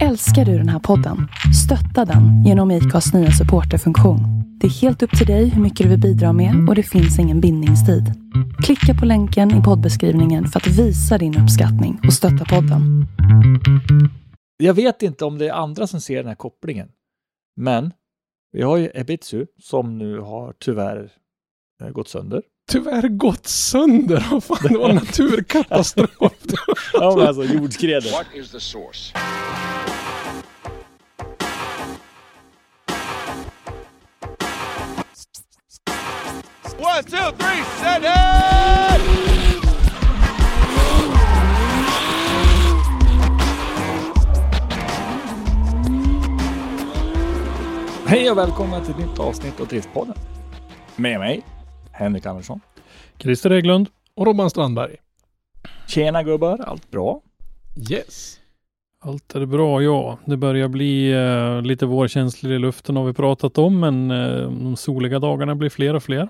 Älskar du den här podden? Stötta den genom IKAs nya supporterfunktion. Det är helt upp till dig hur mycket du vill bidra med och det finns ingen bindningstid. Klicka på länken i poddbeskrivningen för att visa din uppskattning och stötta podden. Jag vet inte om det är andra som ser den här kopplingen, men vi har ju Ebitsu som nu har tyvärr eh, gått sönder. Tyvärr gått sönder. Vad fan, det var naturkatastrof. Ja, men alltså jordskredet. What is the source? One, two, three, set it! Hej och välkomna till ett nytt avsnitt av Driftpodden. Med mig, Henrik Andersson. Christer Hägglund. Och Robban Strandberg. Tjena gubbar, allt bra? Yes. Allt är bra, ja. Det börjar bli eh, lite vårkänslig i luften har vi pratat om, men eh, de soliga dagarna blir fler och fler.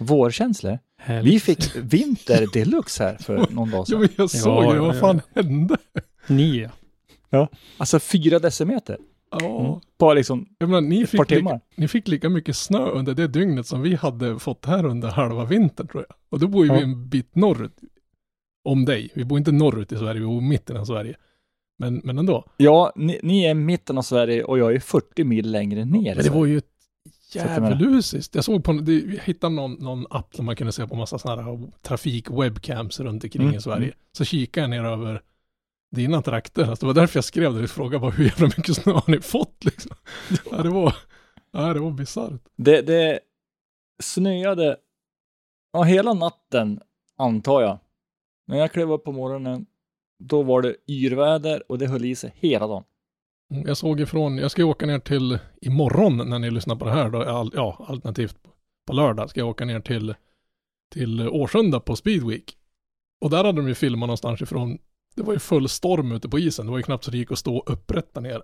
Vårkänslor? Härligt. Vi fick vinter deluxe här för någon dag Jo, sedan. men jag såg Ja, det. Vad ja, fan hände? Nio. Alltså fyra decimeter Ja. på liksom Jag menar, ni, ett par fick lika, timmar. ni fick lika mycket snö under det dygnet som vi hade fått här under halva vintern tror jag. Och då bor ju Ja. vi en bit norrut om dig. Vi bor inte norrut i Sverige, vi bor i mitten av Sverige. Men, men ändå. Ja, ni, ni är i mitten av Sverige och jag är 40 mil längre ner. Men det var ju djävulusiskt. Jag såg på, jag hittade någon, någon app som man kunde se på massa sådana här trafik-webcams runt omkring Mm, i Sverige. mm. Så kikade jag ner över dina trakter. Alltså, det var därför jag skrev det. Jag frågade bara hur jävla mycket snö har ni fått liksom? ja, det var, ja, det var bisarrt. Det, det snöade ja, hela natten, antar jag. När jag klev upp på morgonen, då var det yrväder och det höll i sig hela dagen. Mm, jag såg ifrån, jag ska ju åka ner till imorgon när ni lyssnar på det här då, all, ja, alternativt på, på lördag ska jag åka ner till, till Årsunda på Speedweek. Och där hade de ju filmat någonstans ifrån, det var ju full storm ute på isen, det var ju knappt så det gick att stå upprätt där nere.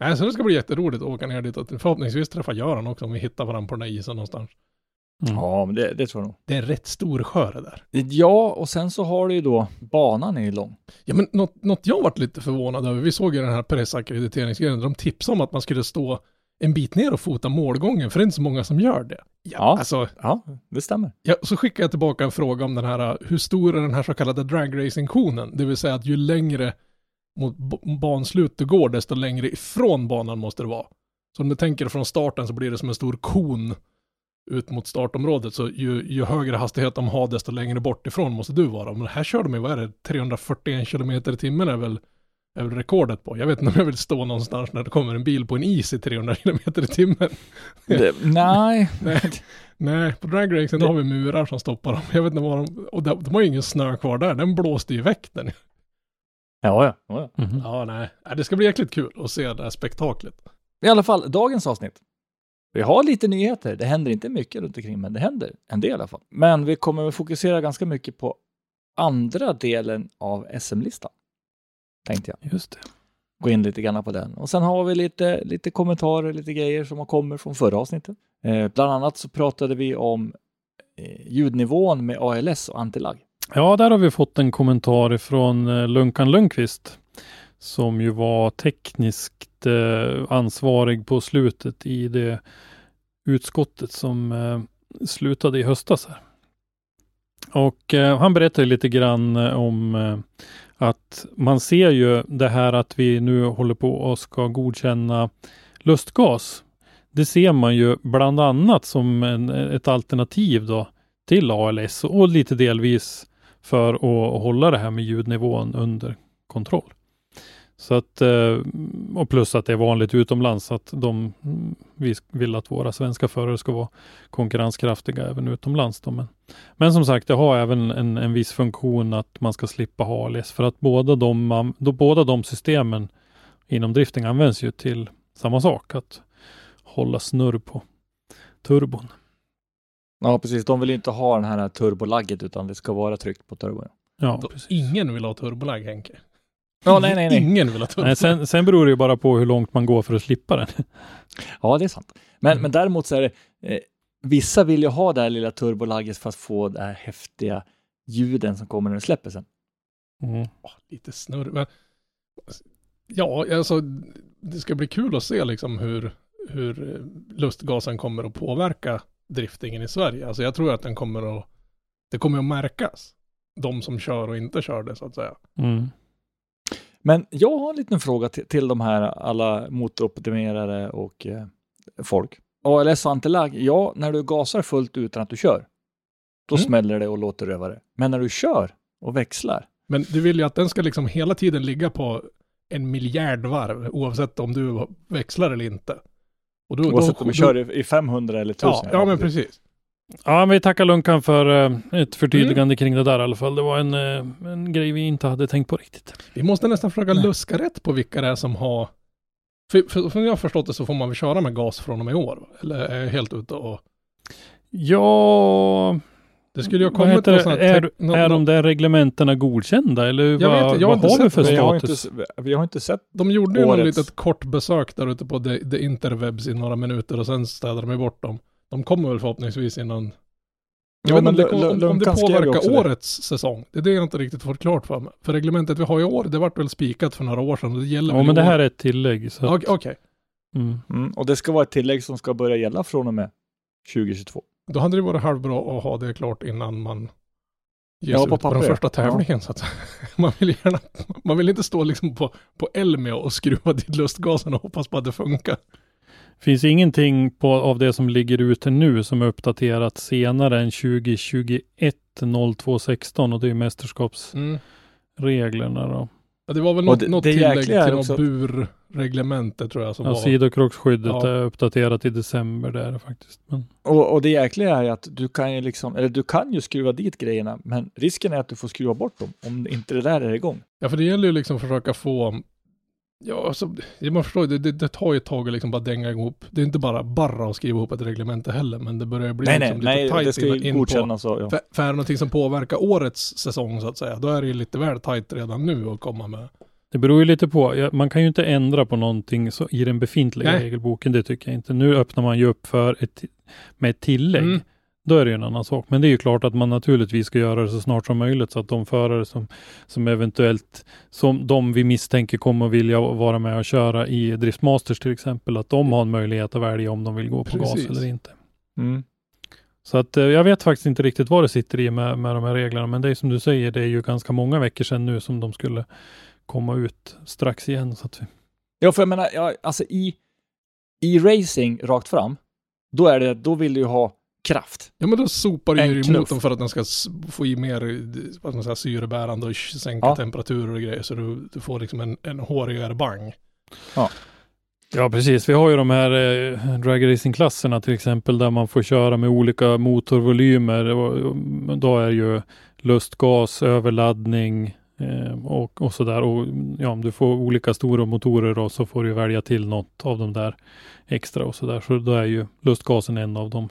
Nej, så det ska bli jätteroligt att åka ner dit och förhoppningsvis träffa Göran också om vi hittar varandra på den där isen någonstans. Mm. Ja, men det, det tror jag nog. Det är en rätt stor sjö det där. Ja, och sen så har du ju då, banan är ju lång. Ja men något, något jag varit lite förvånad över, vi såg ju den här pressackrediteringsgrejen, de tipsade om att man skulle stå en bit ner och fota målgången, för det är inte så många som gör det. Ja. Alltså, Ja, det stämmer. ja, så skickade jag tillbaka en fråga om den här, hur stor är den här så kallade dragracing-konen? Det vill säga att ju längre mot banslut du går, desto längre ifrån banan måste det vara. Så om du tänker från starten så blir det som en stor kon ut mot startområdet, så ju, ju högre hastighet de har, desto längre bort ifrån måste du vara. Men här kör de ju, vad är det, 341 kilometer i timmen är väl, är väl rekordet på. Jag vet inte om jag vill stå någonstans när det kommer en bil på en is i 300 kilometer i timmen. Det, nej, Nej, nej, på dragracing då har vi murar som stoppar dem. Jag vet inte vad de, och de, de har ju ingen snö kvar där, den blåste ju väck den. ja, ja, ja. ja. Mhm. Ja, nej, Nej, det ska bli jäkligt kul att se det här spektaklet. I alla fall, dagens avsnitt. Vi har lite nyheter. Det händer inte mycket runt omkring, men det händer en del i alla fall. Men vi kommer att fokusera ganska mycket på andra delen av SM-listan. Tänkte jag. Just det. Gå in lite grann på den. Och sen har vi lite, lite kommentarer, lite grejer som har kommit från förra avsnittet. Eh, bland annat så pratade vi om eh, ljudnivån med ALS och antilag. Ja, där har vi fått en kommentar från eh, Lunkan Lundqvist som ju var tekniskt eh, ansvarig på slutet i det utskottet som eh, slutade i höstas. Här. Och eh, han berättade lite grann eh, om eh, att man ser ju det här att vi nu håller på och ska godkänna lustgas. Det ser man ju bland annat som en, ett alternativ då till ALS och lite delvis för att hålla det här med ljudnivån under kontroll. Så att, eh, och plus att det är vanligt utomlands att de, vi vill att våra svenska förare ska vara konkurrenskraftiga även utomlands. Då. Men, men som sagt, det har även en, en viss funktion att man ska slippa ha ALS för att båda de, då, båda de systemen inom drifting används ju till samma sak, att hålla snurr på turbon. Ja, precis. De vill ju inte ha den här turbolagget utan det ska vara tryckt på turbon. Ja, precis. ingen vill ha turbolag Henke. Ja, nej, nej, nej. Ingen vill ha turbolag. Nej, sen, sen beror det ju bara på hur långt man går för att slippa den. Ja, det är sant. Men, Mm. men däremot så är det, eh, vissa vill ju ha det här lilla turbolagget för att få det här häftiga ljuden som kommer när du släpper sen. Mm. Åh, lite snurr. Men, Ja, alltså det ska bli kul att se liksom hur, hur eh, lustgasen kommer att påverka driftingen i Sverige. Alltså jag tror att den kommer att, det kommer att märkas. De som kör och inte kör det så att säga. Mm. Men jag har en liten fråga till, till de här alla motoroptimerare och eh, folk. ALS och antilag, ja, när du gasar fullt utan att du kör, då Mm. smäller det och låter rövare. Men när du kör och växlar, Men du vill ju att den ska liksom hela tiden ligga på en miljard varv oavsett om du växlar eller inte. Och då, oavsett då, om du kör i, i 500 eller 1000. Ja, ja men precis. Ja, vi tackar Lunkan för eh, ett förtydligande Mm. kring det där i alla fall. Det var en, eh, en grej vi inte hade tänkt på riktigt. Vi måste nästan försöka Nej. luska rätt på vilka det är som har... För, för, för jag har förstått det så får man väl köra med gas från och med i år? Eller är jag helt ute och... Ja, Det skulle ju ha kommit heter någon det? sån här... är, nå- är de där reglementena godkända eller Jag vad, vet inte, jag har vad inte har vi sett för det. Vi har, status? inte, vi har inte sett De gjorde ju något årets- litet kort besök där ute på The, the Interwebs i några minuter och sen städade de bort dem. De kommer väl förhoppningsvis innan... Jag Jo, vet inte om det, om, om det påverkar också det. årets säsong. Det är det jag inte riktigt fått klart för mig. För reglementet vi har i år, det vart väl spikat för några år sedan och det gäller Ja, men det år. här är ett tillägg. Så Okej, okej. mm. Mm, och det ska vara ett tillägg som ska börja gälla från och med 2022. Då hade det varit halvbra att ha det klart innan man ger Ja, sig på ut på den första tävlingen. Så att man, vill gärna, man vill inte stå liksom på, på Elmia och skruva dit lustgasen och hoppas på att det funkar. Finns ingenting på, av det som ligger ute nu som är uppdaterat senare än 2021 0216 och det är ju mästerskapsreglerna då. Ja, det var väl något, det- något det tillägg till också att- burreglemente tror jag som Ja, var. sidokrocksskyddet Ja. är uppdaterat i december där faktiskt. Men, Och, och det jäkliga är att du kan ju liksom, eller du kan ju skruva dit grejerna, men risken är att du får skruva bort dem om inte det där är igång. Ja, för det gäller ju liksom att försöka få Ja, alltså, man förstår det, det, det tar ju ett tag att liksom bara dänga ihop. Det är inte bara bara att skriva ihop ett reglemente heller, men det börjar bli nej, nej, liksom nej, lite det tajt ska in, in på, godkännas ja. för, för är det någonting som påverkar årets säsong så att säga, då är det ju lite väl tajt redan nu att komma med. det beror ju lite på. Ja, Man kan ju inte ändra på någonting så, i den befintliga Nej. regelboken. Det tycker jag inte. Nu öppnar man ju upp för ett, med ett tillägg. Mm. Då är det ju en annan sak. Men det är ju klart att man naturligtvis ska göra det så snart som möjligt så att de förare som, som eventuellt, som de vi misstänker kommer att vilja vara med och köra i Driftmasters till exempel, att de har en möjlighet att välja om de vill gå på Precis. gas eller inte. Mm. Så att eh, jag vet faktiskt inte riktigt vad det sitter i med, med de här reglerna, men det är som du säger, det är ju ganska många veckor sedan nu som de skulle komma ut strax igen. Så att vi, Ja, för jag menar, ja, alltså i, i racing rakt fram, då är det, då vill du ju ha kraft. Ja men då sopar du ju knuff. motorn för att den ska få i mer, vad man säga, syrebärande och sänka Ja. temperaturer och grejer så du, du får liksom en, en hårigare bang. Ja, precis. Vi har ju de här eh, dragracing-klasserna till exempel där man får köra med olika motorvolymer. Då är ju lustgas, överladdning eh, och, och sådär. Och ja, om du får olika stora motorer då så får du välja till något av de där extra och sådär. Så då är ju lustgasen en av dem.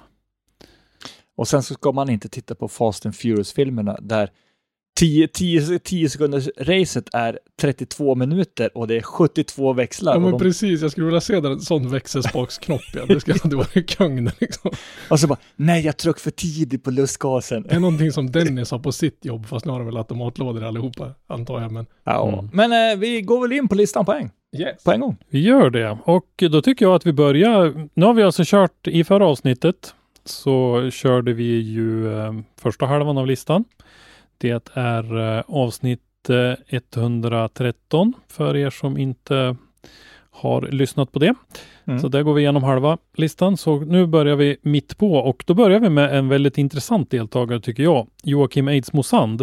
Och sen så ska man inte titta på Fast and Furious-filmerna där 10, 10, 10 sekunders racet är 32 minuter och det är 72 växlar. Ja men de, precis, jag skulle vilja se där, en sån växelspaksknopp ja. Det ska det vara kung det liksom. och så bara, nej jag tryckte för tidigt på lustgasen. Det är någonting som Dennis har på sitt jobb, fast nu har de väl automatlådor allihopa, antar jag. Men Ja, Mm. Men eh, vi går väl in på listan på en, yes. på en gång. Vi gör det och då tycker jag att vi börjar. Nu har vi alltså kört i förra avsnittet så körde vi ju eh, första halvan av listan. Det är eh, avsnitt eh, 113 för er som inte har lyssnat på det. Mm. Så där går vi igenom halva listan. Så nu börjar vi mitt på och då börjar vi med en väldigt intressant deltagare tycker jag. Joakim Eidsmo Sand.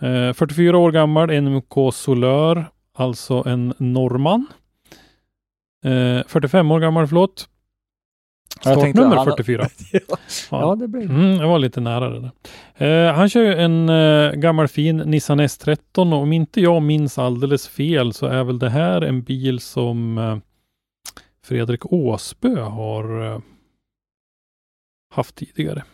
Eh, 44 år gammal, NMK Solör, alltså en norrman. Eh, 45 år gammal, förlåt. Startnummer han- 44. ja, det blir Mm, jag var lite nära det där. Eh, han kör ju en eh, gammal fin Nissan S13 och om inte jag minns alldeles fel så är väl det här en bil som eh, Fredrik Åsbö har eh, haft tidigare.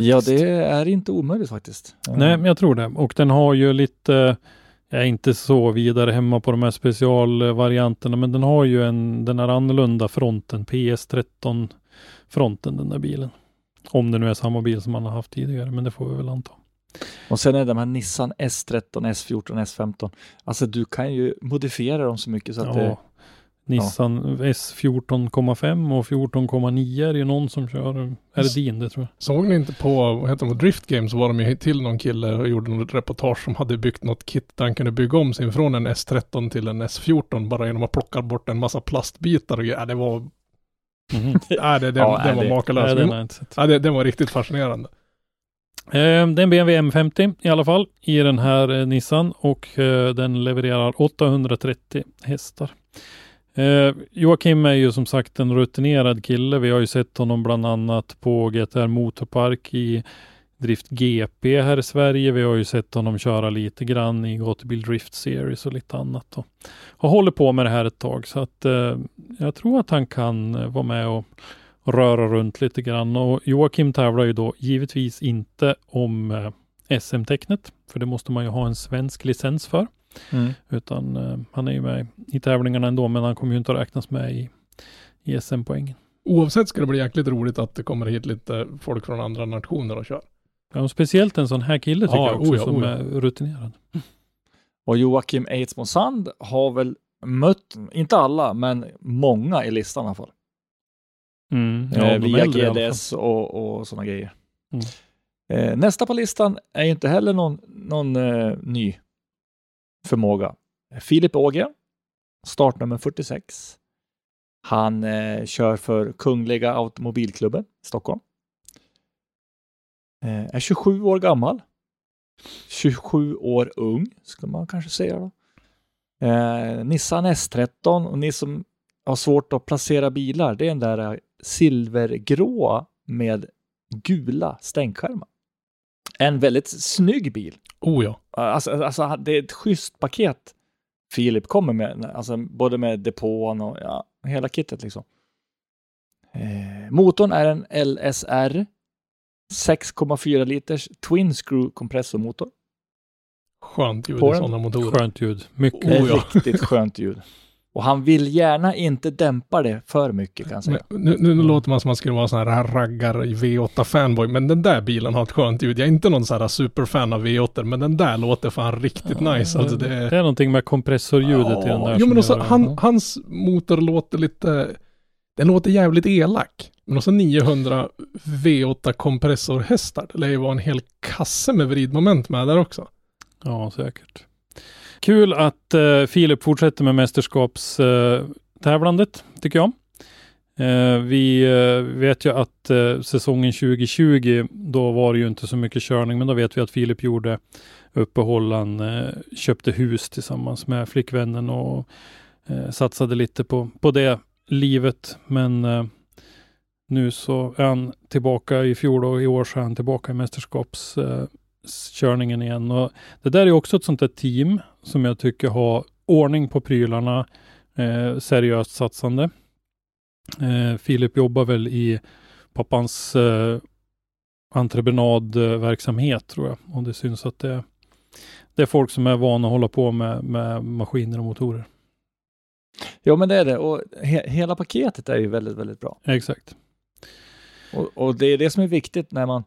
Ja, Faktiskt. det är inte omöjligt faktiskt. Nej, men jag tror det. Och den har ju lite, jag är inte så vidare hemma på de här specialvarianterna, men den har ju en, den här annorlunda fronten, PS13 fronten, den där bilen. Om det nu är samma bil som man har haft tidigare, men det får vi väl anta. Och sen är det de här Nissan S13, S14, S15. Alltså du kan ju modifiera dem så mycket så att Ja. det... Nissan S14,5 och 14,9 är det ju någon som kör. Är det din det tror jag? Såg ni inte på, vad heter de, Drift Games så var de ju till någon kille och gjorde något reportage som hade byggt något kit där han kunde bygga om sin från en S13 till en S14 bara genom att plocka bort en massa plastbitar och. Ja, det var, ja, det, det, Ja, det nej, var det- makalöst. Sett. Ja, det, det var riktigt fascinerande. Eh, det är en BMW M50 i alla fall i den här eh, Nissan och eh, den levererar 830 hästar. Eh, Joakim är ju som sagt en rutinerad kille. Vi har ju sett honom bland annat på GTR Motorpark i Drift GP här i Sverige. Vi har ju sett honom köra lite grann i Gatubil Drift Series och lite annat. Och har hållit på med det här ett tag så att eh, jag tror att han kan eh, vara med och och röra runt lite grann. Och Joakim tävlar ju då givetvis inte om eh, SM-tecknet, för det måste man ju ha en svensk licens för. Mm. Utan eh, han är ju med i tävlingarna ändå, men han kommer ju inte att räknas med i, i SM-poängen. Oavsett ska det bli jäkligt roligt att det kommer hit lite folk från andra nationer och kör. Ja, och speciellt en sån här kille tycker Ja, jag också, oh ja, som oh ja. är rutinerad. Och Joakim Eidsmo Sand har väl mött, inte alla, men många i listan i alla fall. Mm. eh, via i alla fall. GDS och, och sådana grejer. Mm. Eh, nästa på listan är ju inte heller någon, någon eh, ny förmåga. Filip Åge, startnummer 46. Han eh, kör för Kungliga Automobilklubben i Stockholm. Eh, är 27 år gammal. 27 år ung, skulle man kanske säga då. Eh, Nissan S13 och ni som har svårt att placera bilar, det är den där eh, silvergråa med gula stänkskärmar. En väldigt snygg bil. Oh ja. Alltså, alltså det är ett schysst paket Filip kommer med, alltså både med depån och ja, hela kittet liksom. Eh, motorn är en LSR 6,4 liters Twin Screw kompressormotor. Skönt ljud i sådana motorer. Skönt ljud. Mycket. Oh, ja. riktigt skönt ljud. Och han vill gärna inte dämpa det för mycket kan jag säga. Men Nu, nu, nu låter man som man skulle vara sån här raggar V8-fanboy, men den där bilen har ett skönt ljud. Jag är inte någon sån här superfan av V8, men den där låter fan riktigt nice. Alltså det, Det är någonting med kompressorljudet i den där. Jo men också, han, hans motor låter lite, den låter jävligt elak. Men också 900 V8 kompressorhästar. Det lär ju vara en hel kasse med vridmoment med där också. Ja, säkert. Kul att eh, Filip fortsätter med mästerskapstävlandet, eh, tycker jag. Eh, vi eh, vet ju att eh, säsongen 2020, då var det ju inte så mycket körning, men då vet vi att Filip gjorde uppehåll. Han eh, köpte hus tillsammans med flickvännen och eh, satsade lite på, på det livet. Men eh, nu så är han tillbaka i fjol och i år så är han tillbaka i mästerskaps eh, körningen igen. Och det där är också ett sånt där team som jag tycker har ordning på prylarna, eh, seriöst satsande. Eh, Filip jobbar väl i pappans eh, entreprenadverksamhet tror jag. Och det syns att det, det är folk som är vana att hålla på med, med maskiner och motorer. Jo, men det är det. Och he hela paketet är ju väldigt, väldigt bra. Exakt. Och, och det är det som är viktigt när man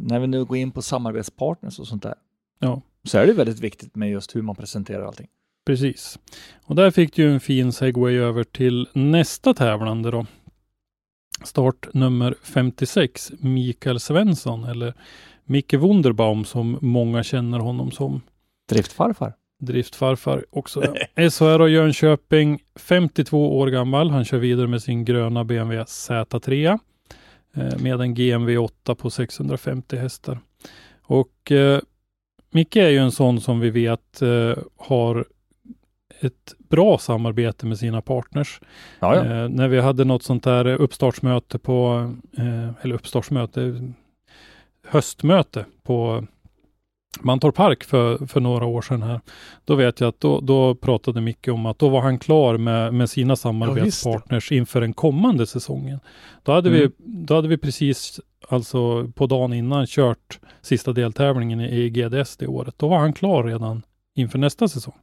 när vi nu går in på samarbetspartners och sånt där. Ja. Så är det väldigt viktigt med just hur man presenterar allting. Precis. Och där fick du en fin segway över till nästa tävlande då. Start nummer 56, Mikael Svensson eller Micke Wunderbaum som många känner honom som. Driftfarfar. Driftfarfar också. Ja. SHR och Jönköping, 52 år gammal. Han kör vidare med sin gröna BMW Z3 eh, med en GMV 8 på 650 hästar. Och eh, Micke är ju en sån som vi vet eh, har ett bra samarbete med sina partners. Eh, när vi hade något sånt där uppstartsmöte på, eh, eller uppstartsmöte, höstmöte på Mantorp Park för, för några år sedan här. Då vet jag att då, då pratade Micke om att då var han klar med, med sina samarbetspartners inför den kommande säsongen. Då hade, Mm. vi, då hade vi precis, alltså på dagen innan, kört sista deltävlingen i, GDS det året. Då var han klar redan inför nästa säsong.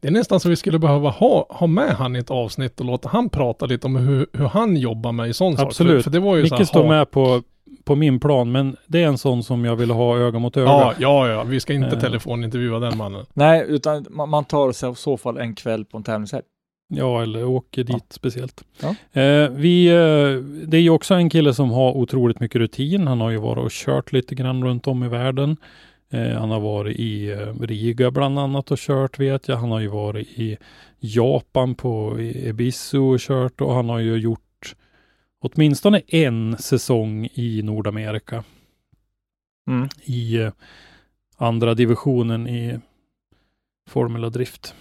Det är nästan så vi skulle behöva ha, ha med han i ett avsnitt och låta han prata lite om hur, hur han jobbar med i sån sak. Absolut. Ju så Micke står med på på min plan, men det är en sån som jag vill ha öga mot öga. Ja, ja, ja. Vi ska inte Eh. telefonintervjua den mannen. Nej, utan man, man tar sig i så fall en kväll på en tävlingshelg. Ja, eller åker dit speciellt. Ja. Eh, vi, eh, det är ju också en kille som har otroligt mycket rutin. Han har ju varit och kört lite grann runt om i världen. Eh, han har varit i eh, Riga bland annat och kört vet jag. Han har ju varit i Japan på Ebisu och kört och han har ju gjort åtminstone en säsong i Nordamerika Mm. i eh, andra divisionen i Formula Drift.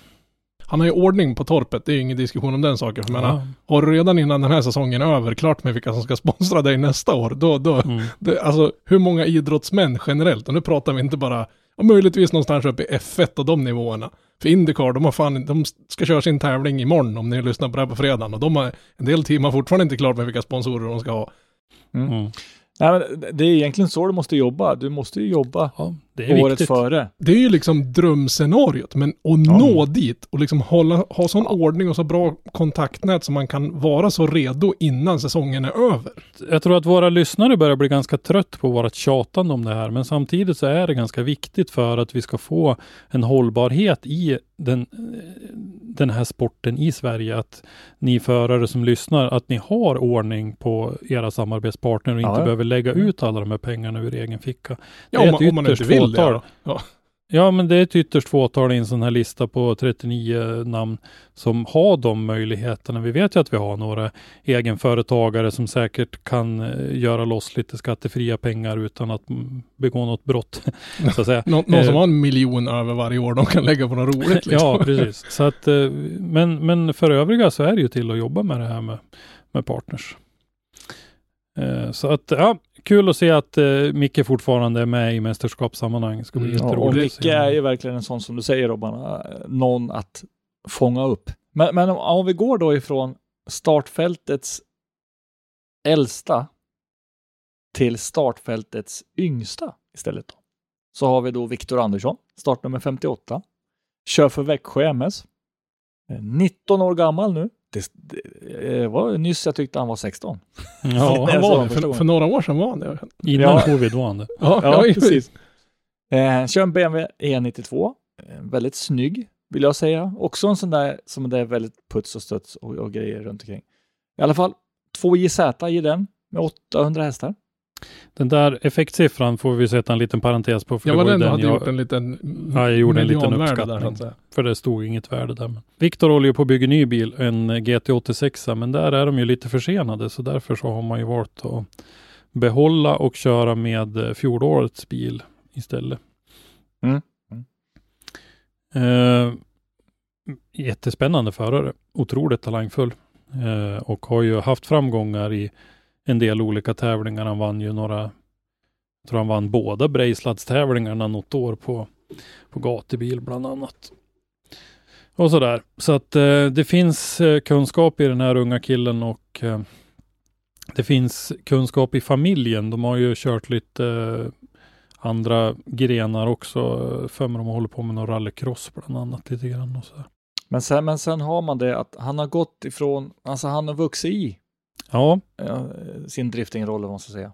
Han har ju ordning på torpet, det är ju ingen diskussion om den saken. För menar, Ja. har du redan innan den här säsongen är över klart med vilka som ska sponsra dig nästa år, då, då, Mm. det, alltså hur många idrottsmän generellt, och nu pratar vi inte bara, och möjligtvis någonstans uppe i F1 och de nivåerna. För Indycar, de har fan, de ska köra sin tävling imorgon om ni lyssnar på det här på fredagen, och de har, en del team har fortfarande inte klart med vilka sponsorer de ska ha. Mm. Nej, men det är egentligen så du måste jobba. Du måste ju jobba Ja, året viktigt. före. Det är ju liksom drömscenariot, men att nå dit och liksom hålla, ha sån ordning och så bra kontaktnät så man kan vara så redo innan säsongen är över. Jag tror att våra lyssnare börjar bli ganska trött på vårt tjatande om det här, men samtidigt så är det ganska viktigt för att vi ska få en hållbarhet i den, den här sporten i Sverige, att ni förare som lyssnar, att ni har ordning på era samarbetspartner och Ja, inte ja. behöver lägga ut alla de här pengarna ur egen ficka. Ja, Det är om, man- ett om man inte vill. Fåtal. Ja. Ja, men det är ett ytterst fåtal i en sån här lista på 39 namn som har de möjligheterna. Vi vet ju att vi har några egenföretagare som säkert kan eh, göra loss lite skattefria pengar utan att begå något brott, så att säga. Nå, någon som Eh. har en miljon över varje år de kan lägga på något roligt liksom. Ja, precis. Så att, eh, men, men för övriga så är det ju till att jobba med det här med, med partners. Så att, ja, kul att se att eh, Micke fortfarande är med i mästerskapssammanhang. Det ska bli Mm. Och Micke är ju verkligen en sån som du säger Robban, eh, någon att fånga upp. Men, men om, om vi går då ifrån startfältets äldsta till startfältets yngsta istället då. Så har vi då Viktor Andersson, startnummer 58. Kör för Växjö MS. Eh, 19 år gammal nu. Det, det eh, var nyss jag tyckte han var 16. Ja, Det Han var det. För, för några år sedan var han det. innan Ja. covid var han det. Ja, Ja, ja, precis. Eh, kör en BMW E92. Eh, väldigt snygg, vill jag säga. Också en sån där som det är väldigt puts och studs och, och grejer runt omkring. I alla fall 2 JZ i den med 800 hästar. Den där effektsiffran får vi sätta en liten parentes på. För Jag det var den du hade jag, gjort en liten Ja, jag gjorde en liten uppskattning. Där. För det stod inget värde där. Men Viktor håller ju på att bygga ny bil, en GT86, men där är de ju lite försenade, så därför så har man ju valt att behålla och köra med eh, fjolårets bil istället. Mm. Eh, jättespännande förare, otroligt talangfull eh, och har ju haft framgångar i en del olika tävlingar. Han vann ju några, jag tror han vann båda Brejsladstävlingarna något år på, på gatubil bland annat. Och sådär. Så att eh, det finns eh, kunskap i den här unga killen och eh, det finns kunskap i familjen. De har ju kört lite eh, andra grenar också. För mig de håller på med någon rallycross bland annat lite grann och så. Men sen, men sen har man det att han har gått ifrån, alltså han har vuxit i Ja, sin driftingroll, vad man ska säga.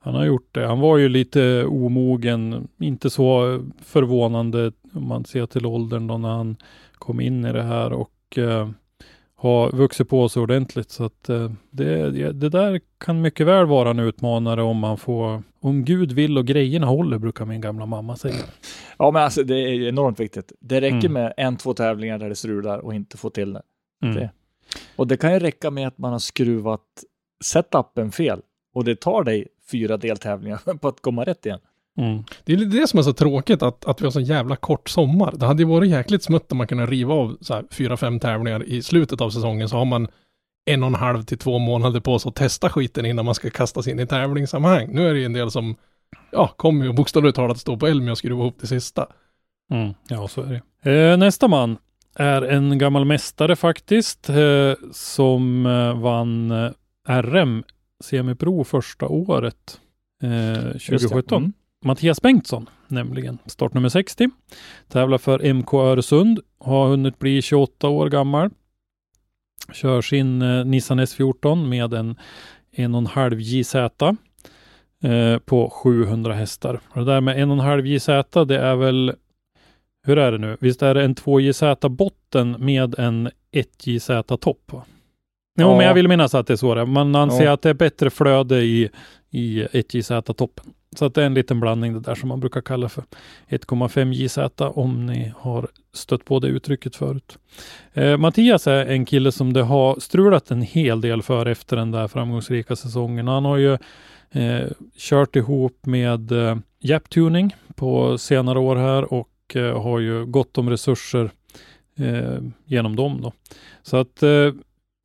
han har gjort det. Han var ju lite omogen, inte så förvånande om man ser till åldern då när han kom in i det här och eh, har vuxit på sig ordentligt. Så att eh, det, det där kan mycket väl vara en utmanare om man får, om Gud vill och grejerna håller, brukar min gamla mamma säga. Ja, men alltså det är ju enormt viktigt. Det räcker Mm. med en, två tävlingar där det strular och inte få till det. Mm. Det. Och det kan ju räcka med att man har skruvat setupen fel och det tar dig fyra deltävlingar på att komma rätt igen. Mm. Det är lite det som är så tråkigt att, att vi har så jävla kort sommar. Det hade ju varit jäkligt smutt om man kunde riva av så här fyra, fem tävlingar i slutet av säsongen så har man en och en halv till två månader på sig att testa skiten innan man ska kastas in i tävlingssammanhang. Nu är det ju en del som, ja, kommer ju bokstavligt talat stå på Elmia och skruva ihop det sista. Mm, ja, så är det. Eh, nästa man är en gammal mästare faktiskt, eh, som eh, vann eh, RM Semipro första året, eh, Just det. 2017. Mm. Mattias Bengtsson, nämligen startnummer 60. Tävlar för MK Öresund, har hunnit bli 28 år gammal. Kör sin eh, Nissan S14 med en 1,5 JZ. eh, på 700 hästar. Och det där med 1,5 JZ, det är väl, hur är det nu? Visst är det en 2 JZ botten med en 1 JZ topp? Va? Jo, Ja. men jag vill minnas att det är så det. Man anser Ja. att det är bättre flöde i, i 1 JZ toppen. Så att det är en liten blandning det där som man brukar kalla för 1,5 JZ om ni har stött på det uttrycket förut. Eh, Mattias är en kille som det har strulat en hel del för efter den där framgångsrika säsongen. Han har ju eh, kört ihop med eh, Jap Tuning på senare år här och eh, har ju gott om resurser eh, genom dem då. Så att eh,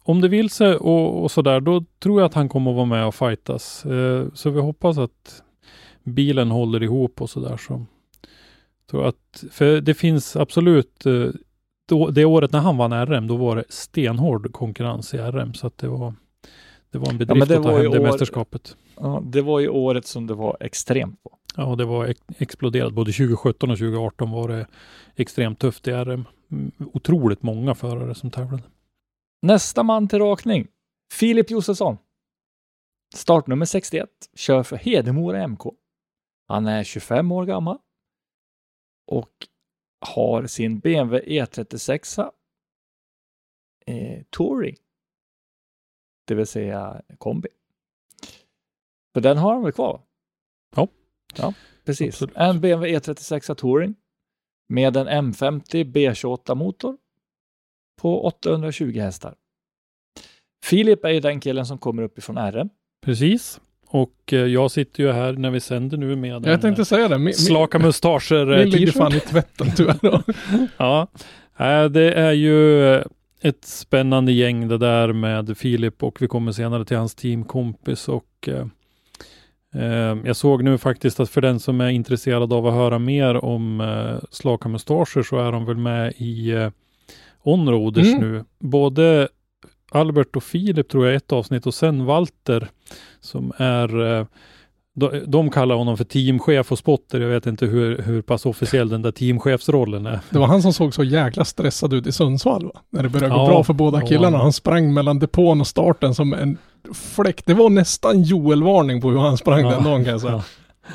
om det vill sig och, och sådär, då tror jag att han kommer att vara med och fightas. Så vi hoppas att bilen håller ihop och sådär. Så. Tror att, för det finns absolut, då, det året när han vann RM, då var det stenhård konkurrens i RM. Så att det var, det var en bedrift det att ta hem det år- mästerskapet. Ja, det var ju året som det var extremt på. Ja, det var ex- exploderat. Både 2017 och 2018 var det extremt tufft i RM. Mm, otroligt många förare som tävlade. Nästa man till rakning. Filip Josefsson. Startnummer 61. Kör för Hedemora MK. Han är 25 år gammal. Och har sin BMW E36 eh, Touring. Det vill säga kombi. För den har han väl kvar? Ja. Precis. Absolut. En BMW E36 Touring med en M50 B28 motor på 820 hästar. Filip är ju den killen som kommer uppifrån RM. Precis. Och eh, jag sitter ju här när vi sänder nu med Jag tänkte säga det. Min, slaka mustascher eh, min ligger t-shirt. fan i tvätten tyvärr. Ja, Eh, det är ju eh, ett spännande gäng det där med Filip och vi kommer senare till hans teamkompis och eh, eh, jag såg nu faktiskt att för den som är intresserad av att höra mer om eh, slaka så är de väl med i eh, Onroaders Mm. nu. Både Albert och Filip tror jag ett avsnitt och sen Walter som är eh, de, de kallar honom för teamchef och spotter. Jag vet inte hur, hur pass officiell den där teamchefsrollen är. Det var han som såg så jäkla stressad ut i Sundsvall va? När det började gå Ja, bra för båda ja. killarna. Han sprang mellan depån och starten som en fläkt. Det var nästan Joel-varning på hur han sprang Ja. den dagen kan jag säga. Ja.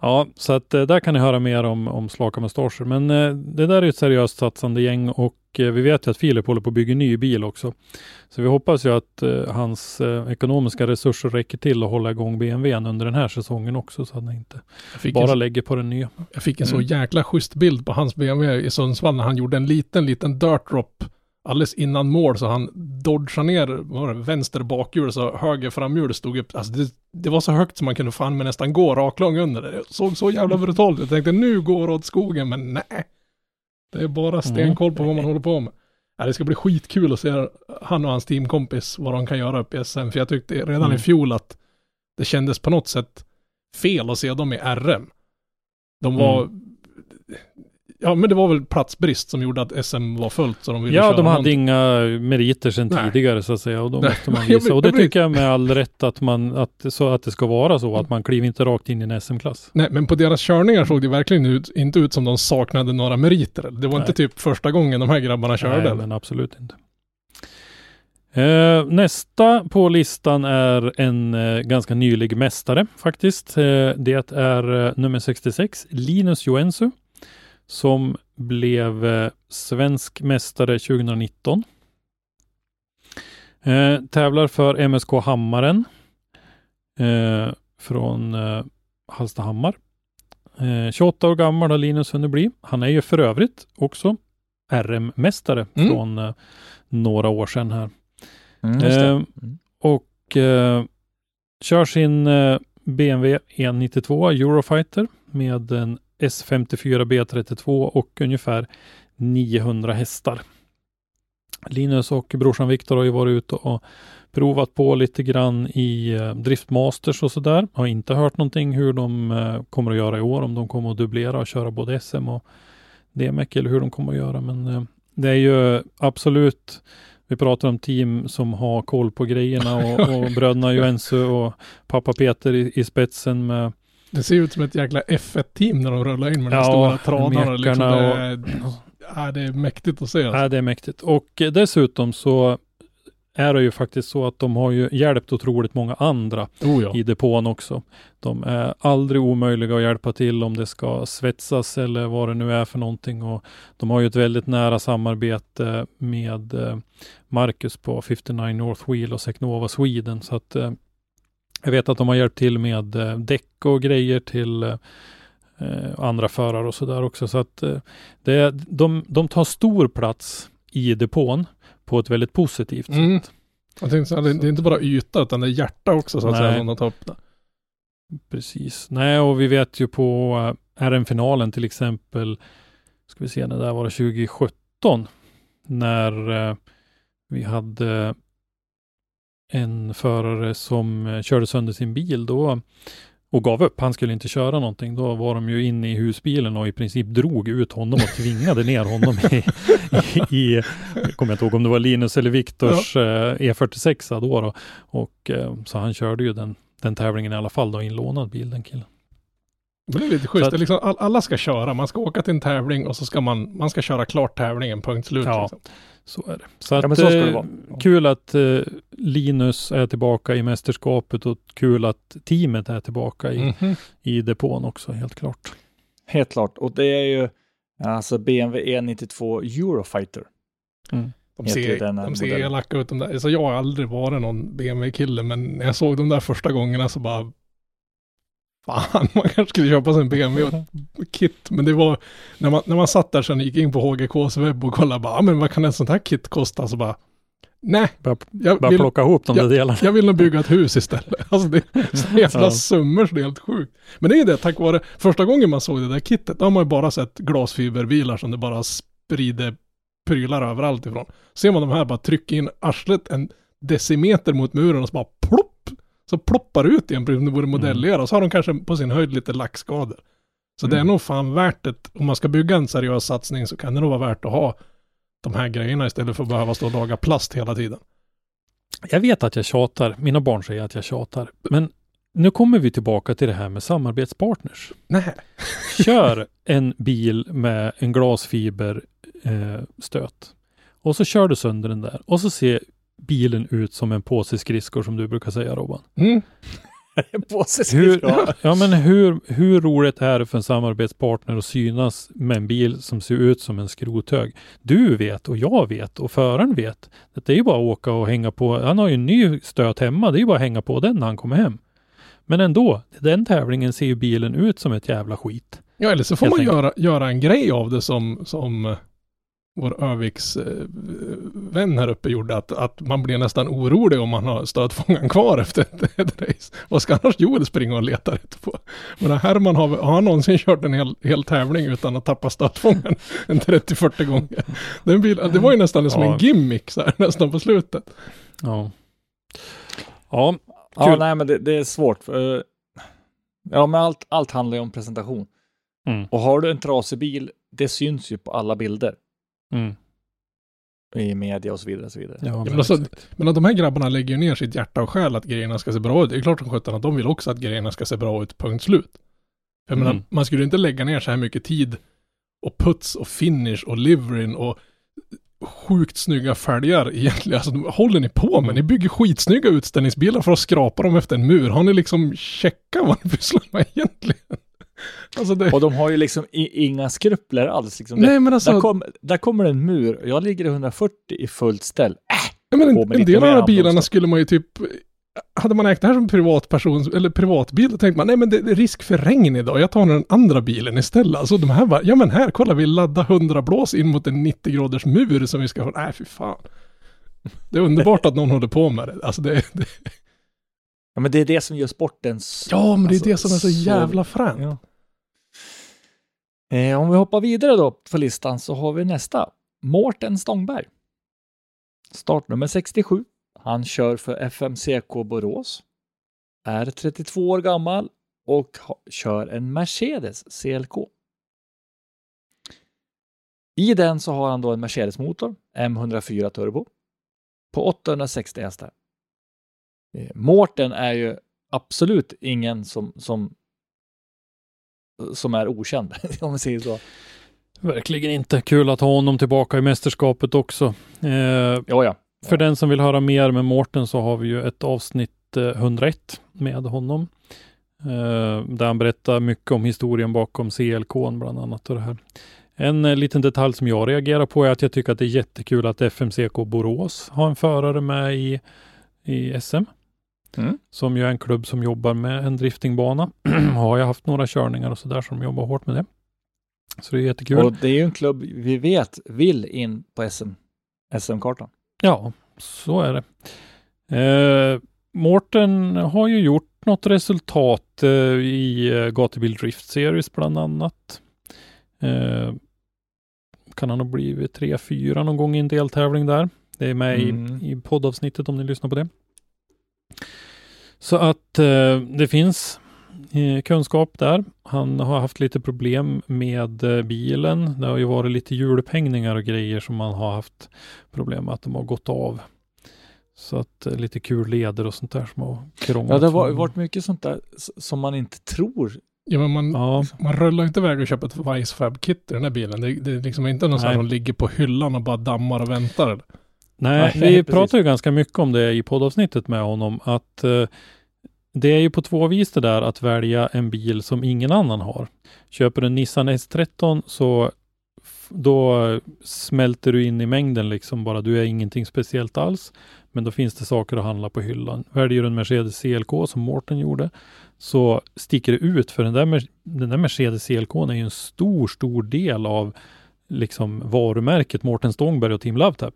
Ja, så att eh, där kan ni höra mer om, om slaka mustascher. Men eh, det där är ett seriöst satsande gäng och eh, vi vet ju att Filip håller på att bygga ny bil också. Så vi hoppas ju att eh, hans eh, ekonomiska resurser räcker till att hålla igång BMWn under den här säsongen också så att han inte bara en, lägger på den nya. jag fick en så Mm. jäkla schysst bild på hans BMW i Sundsvall när han gjorde en liten, liten dirt drop alldeles innan mål så han dodgade ner det, vänster bakhjul så höger framhjul stod upp. Alltså det, det var så högt som man kunde fan med nästan gå raklång under det. Det såg så jävla brutalt ut. Jag tänkte nu går åt skogen men nej. Det är bara stenkoll på vad man håller på med. Ja, det ska bli skitkul att se han och hans teamkompis vad de kan göra upp i SM. För jag tyckte redan Mm. i fjol att det kändes på något sätt fel att se dem i RM. De var... Ja, men det var väl platsbrist som gjorde att SM var fullt så de ville Ja, köra de hade någonting. inga meriter sedan Nej. tidigare så att säga och då Nej. måste man visa. Och det tycker jag med all rätt att man, att, så att det ska vara så, att man kliver inte rakt in i en SM-klass. Nej, men på deras körningar såg det verkligen ut, inte ut som de saknade några meriter. Det var Nej. inte typ första gången de här grabbarna körde. Nej, eller? men absolut inte. Eh, nästa på listan är en eh, ganska nylig mästare faktiskt. Eh, det är eh, nummer 66, Linus Joensuu, som blev eh, svensk mästare 2019. Eh, tävlar för MSK Hammaren eh, från eh, Hallstahammar. Eh, 28 år gammal har Linus hunnit bli. Han är ju för övrigt också RM-mästare Mm. från eh, några år sedan här. Mm. Eh, Mm. och kör sin BMW E92 Eurofighter med en S54 B32 och ungefär 900 hästar. Linus och brorsan Viktor har ju varit ute och provat på lite grann i eh, Driftmasters och sådär. Har inte hört någonting hur de eh, kommer att göra i år, om de kommer att dubblera och köra både SM och DMEC eller hur de kommer att göra. Men eh, det är ju absolut vi pratar om team som har koll på grejerna och, och bröderna Joensuu och pappa Peter i, i spetsen med Det ser ut som ett jäkla F1-team när de rullar in med de Ja, stora tradarna. Liksom det, är, ja, det är mäktigt att se. Alltså. Ja, det är mäktigt. Och dessutom så är det ju faktiskt så att de har ju hjälpt otroligt många andra Oh ja. i depån också. De är aldrig omöjliga att hjälpa till om det ska svetsas eller vad det nu är för någonting. Och de har ju ett väldigt nära samarbete med eh, Marcus på 59 North Wheel och Secnova Sweden. Så att eh, jag vet att de har hjälpt till med eh, däck och grejer till eh, eh, andra förare och sådär också. Så att eh, det, de, de tar stor plats i depån på ett väldigt positivt Mm. sätt. Jag tänkte här, det det är inte bara yta utan det är hjärta också så att Nej. säga som de tar upp det. Precis. Nej, och vi vet ju på uh, RM-finalen till exempel, ska vi se, när det där var det 2017, när eh, vi hade en förare som eh, körde sönder sin bil då och gav upp. Han skulle inte köra någonting. Då var de ju inne i husbilen och i princip drog ut honom och tvingade ner honom i, i, i jag kommer inte ihåg om det var Linus eller Viktors eh, E46 då, då. Och eh, så han körde ju den, den tävlingen i alla fall då, i en lånad bil den killen. Men det är lite schysst. Så att- liksom, all, alla ska köra. Man ska åka till en tävling och så ska man, man ska köra klart tävlingen, punkt slut. Ja. Liksom. Så är det. Så Ja, att, men så ska det eh, vara. kul att eh, Linus är tillbaka i mästerskapet och kul att teamet är tillbaka i, Mhm. i depån också, helt klart. Helt klart. Och det är ju alltså BMW E92 Eurofighter. De Heter ser, här de ser elaka ut de där. Alltså jag har aldrig varit någon BMW-kille men när jag såg de där första gångerna så bara Fan, man kanske skulle köpa sig en BMW och ett kit. Men det var, när man, när man satt där sen gick in på HGKs webb och kollade bara, "Ah, men vad kan ett sånt här kit kosta? Så bara, nej, Bara, jag bara vill, plocka ihop de där delarna. jag vill nog bygga ett hus istället. Alltså det är så jävla Ja. summor så det är helt sjukt. Men det är det, tack vare, första gången man såg det där kittet, då har man ju bara sett glasfiberbilar som det bara sprider prylar överallt ifrån. Ser man de här bara trycka in arslet en decimeter mot muren och så bara! Så ploppar ut igen, precis som det vore modellera. Och så har de kanske på sin höjd lite lackskador. Så det är Mm. nog fan värt det. Om man ska bygga en seriös satsning så kan det nog vara värt att ha de här grejerna istället för att behöva stå och laga plast hela tiden. Jag vet att jag tjatar, mina barn säger att jag tjatar, men nu kommer vi tillbaka till det här med samarbetspartners. Nej. Kör en bil med en glasfiber eh, och så kör du sönder den där och så ser bilen ut som en påse skridskor som du brukar säga Robban. Mm. På sig Hur, ja. men hur, hur roligt är det för en samarbetspartner att synas med en bil som ser ut som en skrothög? Du vet och jag vet och föraren vet. att Det är ju bara att åka och hänga på. Han har ju en ny stöt hemma. Det är ju bara att hänga på den när han kommer hem. Men ändå, den tävlingen ser ju bilen ut som ett jävla skit. Ja, eller så får Helt man enkelt. göra, göra en grej av det som, som vår Öviks eh, vän här uppe gjorde, att, att man blir nästan orolig om man har stötfångaren kvar efter ett, ett race. Vad ska annars Joel springa och leta rätt på? Men Herman har, har han någonsin kört en hel, hel tävling utan att tappa stötfångaren en 30-40 gånger? Den bil, det var ju nästan som Ja. en gimmick så här, nästan på slutet. Ja. Ja, Ja, nej, men det, det är svårt. För, ja, men allt, allt handlar ju om presentation. Mm. Och har du en trasig bil, det syns ju på alla bilder mm. i media och så vidare. Och så vidare. ja, men alltså-. Men att de här grabbarna lägger ju ner sitt hjärta och själ att grejerna ska se bra ut. Det är klart som sjutton att de vill också att grejerna ska se bra ut, punkt slut. Jag Mm. menar, man skulle inte lägga ner så här mycket tid och puts och finish och liverin och sjukt snygga fälgar egentligen. Alltså, håller ni på med? Mm. Ni bygger skitsnygga utställningsbilar för att skrapa dem efter en mur. Har ni liksom checkat vad ni pysslar med egentligen? Alltså det... Och de har ju liksom inga skrupler alls. Liksom. Nej men alltså, där, kom, där kommer en mur och jag ligger i 140 i fullt ställ. Ja, men en, en del av de här bilarna skulle man ju typ hade man ägt det här som privatperson eller privatbil då tänkte man nej men det är risk för regn idag, jag tar den andra bilen istället. Alltså de här bara, ja men här kolla vi laddar 100 blås in mot en 90 graders mur som vi ska få, nej fy fan. Det är underbart att någon håller på med det. Alltså det, det Ja, men det är det som gör sportens... ja men det är Alltså, det som är så så- jävla fränt. Ja. Eh, om vi hoppar vidare då på listan så har vi nästa. Mårten Stångberg. Startnummer 67. Han kör för FMCK Borås. Är 32 år gammal och kör en Mercedes CLK. I den så har han då en Mercedes-motor, M104 Turbo, på 860 hästar. Eh, Mårten är ju absolut ingen som, som som är okänd, om vi säger så. Verkligen inte. Kul att ha honom tillbaka i mästerskapet också. Eh, Ja, ja. För den som vill höra mer med Mårten så har vi ju ett avsnitt eh, 101 med honom. Eh, där han berättar mycket om historien bakom CLK bland annat. Och det här. En eh, liten detalj som jag reagerar på är att jag tycker att det är jättekul att FMCK Borås har en förare med i, i SM. Mm. Som ju är en klubb som jobbar med en driftingbana. har jag haft några körningar och sådär som jobbar hårt med det. Så det är jättekul. Och det är ju en klubb vi vet vill in på SM, SM-kartan. Ja, så är det. Eh, Mårten har ju gjort något resultat eh, i eh, Gatubil Drift Series bland annat. Eh, kan han ha blivit 3-4 någon gång i en deltävling där. Det är med Mm. i, i poddavsnittet om ni lyssnar på det. Så att eh, det finns eh, kunskap där. Han har haft lite problem med eh, bilen. Det har ju varit lite hjulupphängningar och grejer som man har haft problem med att de har gått av. Så att eh, lite kul leder och sånt där som har krånglat. Ja, det har varit mycket sånt där som man inte tror. Ja, men man, Ja, man rullar inte iväg och köper ett Vicefab-kit i den här bilen. Det, det är liksom inte någon sån här Nej. som ligger på hyllan och bara dammar och väntar. Nej, Nej, vi pratar ju ganska mycket om det i poddavsnittet med honom, att eh, det är ju på två vis det där att välja en bil som ingen annan har. Köper du en Nissan S13 så då smälter du in i mängden liksom bara. Du är ingenting speciellt alls. Men då finns det saker att handla på hyllan. Väljer du en Mercedes CLK som Mårten gjorde så sticker det ut för den där, den där Mercedes CLK är ju en stor, stor del av liksom varumärket Mårten Stångberg och Team LoveTap.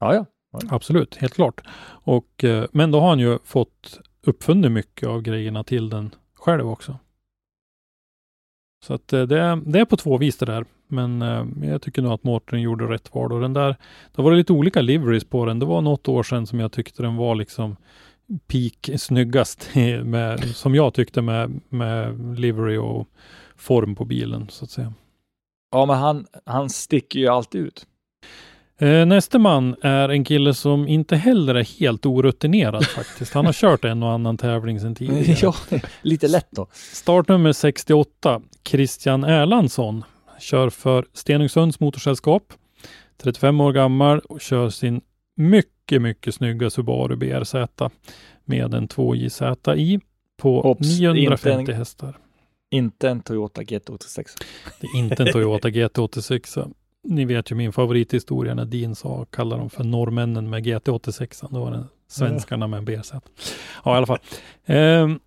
Ja, ja. Absolut, helt klart. Och, eh, men då har han ju fått uppfunnit mycket av grejerna till den själv också. Så att eh, det, är- det är på två vis det där. Men eh, jag tycker nog att Mårten gjorde rätt val. Och den där, det var lite olika liveries på den. Det var något år sedan som jag tyckte den var liksom peak snyggast med, som jag tyckte med, med livery och form på bilen så att säga. Ja, men han, han sticker ju alltid ut. Eh, nästa man är en kille som inte heller är helt orutinerad faktiskt. Han har kört en och annan tävling sedan tidigare. ja, lite lätt då. Startnummer 68, Christian Erlandsson, kör för Stenungsunds motorsällskap. 35 år gammal och kör sin mycket, mycket snygga Subaru BRZ med en 2JZ i på Obs, 950 inte en- hästar. Inte en Toyota GT86. Det är inte en Toyota GT86. Ni vet ju min favorithistoria när Dean sa, kallar dem för norrmännen med GT86. Då var det svenskarna med en BRZ. Ja, i alla fall. Ehm,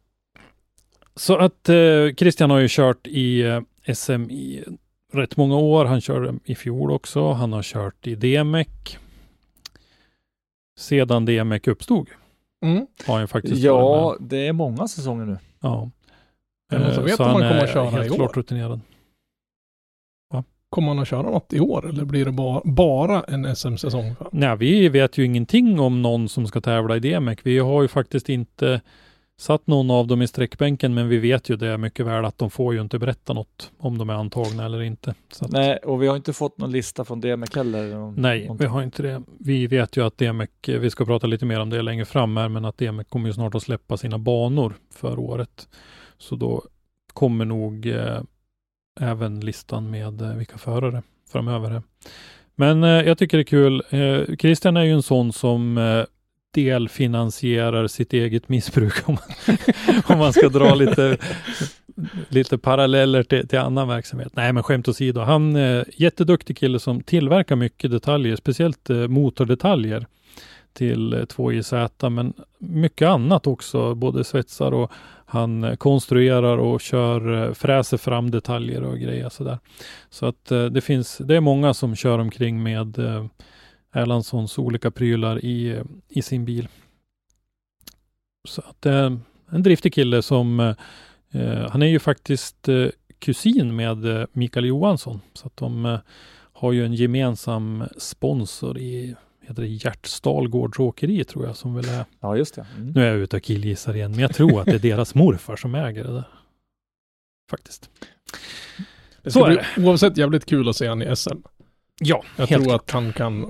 så att eh, Christian har ju kört i eh, SM i rätt många år. Han körde i fjol också. Han har kört i DMEC. Sedan DMEC uppstod Mm. har han faktiskt Ja, det är många säsonger nu. Ja. Eh, vet så han han kommer att köra helt i år? klart rutinerad. Kommer han att köra något i år eller blir det bara, bara en SM-säsong? Nej, vi vet ju ingenting om någon som ska tävla i DMEC. Vi har ju faktiskt inte satt någon av dem i sträckbänken, men vi vet ju det mycket väl att de får ju inte berätta något om de är antagna eller inte. Så att, Nej, och vi har inte fått någon lista från DMEC heller. om- nej, om- vi har inte det. Vi vet ju att DMEC, vi ska prata lite mer om det längre fram här, men att DMEC kommer ju snart att släppa sina banor för året. Så då kommer nog eh, även listan med eh, vilka förare framöver. Men eh, jag tycker det är kul. Eh, Christian är ju en sån som eh, delfinansierar sitt eget missbruk om man, om man ska dra lite, lite paralleller till, till annan verksamhet. Nej, men skämt åsido. Han är jätteduktig kille som tillverkar mycket detaljer, speciellt motordetaljer till 2JZ, men mycket annat också, både svetsar och han eh, konstruerar och kör, eh, fräser fram detaljer och grejer sådär. Så att eh, det finns, det är många som kör omkring med Erlandssons olika prylar i, i sin bil. Så att det är en driftig kille som, han är ju faktiskt kusin med Mikael Johansson. Så att de har ju en gemensam sponsor i heter det Hjärtsdal Gårdsåkeri tror jag som väl är Ja, just det. Mm. nu är jag ute och killgissar igen, men jag tror att det är deras morfar som äger det där. Faktiskt. Det Så är bli oavsett jävligt kul att se han i SM. Ja, Jag helt tror klart. att han kan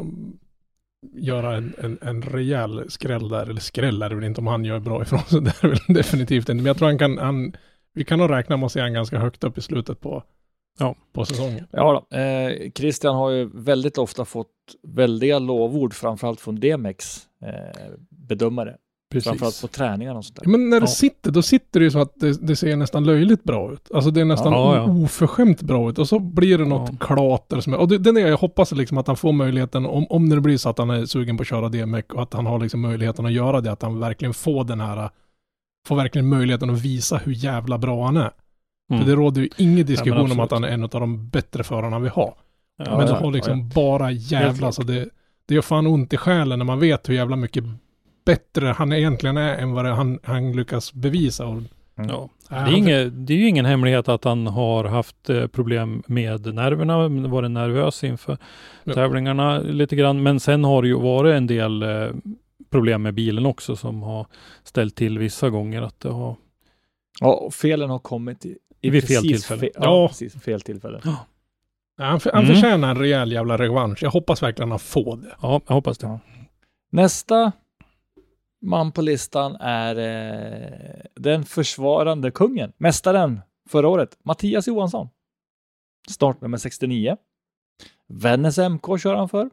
göra en, en, en rejäl skräll där, eller skräll är det väl inte om han gör bra ifrån sig, det är väl definitivt inte. Men jag tror han kan, han, vi kan nog räkna med att se han ganska högt upp i slutet på på säsongen. Ja, då. Eh, Christian har ju väldigt ofta fått väldiga lovord, framförallt från Demex eh, bedömare. Framförallt Precis. på träningar och sånt där. Ja, Men när det Ja. sitter, då sitter det ju så att det, det ser nästan löjligt bra ut. Alltså det är nästan Ja, ja. oförskämt bra ut. Och så blir det något Ja. klater som är, och det, den är jag hoppas liksom att han får möjligheten, om, om det blir så att han är sugen på att köra DMX och att han har liksom möjligheten att göra det, att han verkligen får den här, får verkligen möjligheten att visa hur jävla bra han är. Mm. För det råder ju ingen diskussion om absolut. att han är en av de bättre förarna vi har. Ja, men det ja, har liksom ja, bara jävla, så det, det gör fan ont i själen när man vet hur jävla mycket bättre han egentligen är än vad han, han lyckas bevisa. Och, Ja. Det, Ja, är inget, det är ju ingen hemlighet att han har haft eh, problem med nerverna, varit nervös inför Ja. tävlingarna lite grann. Men sen har det ju varit en del eh, problem med bilen också som har ställt till vissa gånger att det har Ja, felen har kommit i, i Vid fel precis tillfälle. Fe, ja, Ja. precis. Fel tillfälle. Ja, han, för, han Mm. förtjänar en rejäl jävla revansch. Jag hoppas verkligen han får det. Ja, jag hoppas det. Ja. Nästa man på listan är eh, den försvarande kungen, mästaren förra året, Mattias Johansson. Startnummer 69. Vännäs MK kör han för.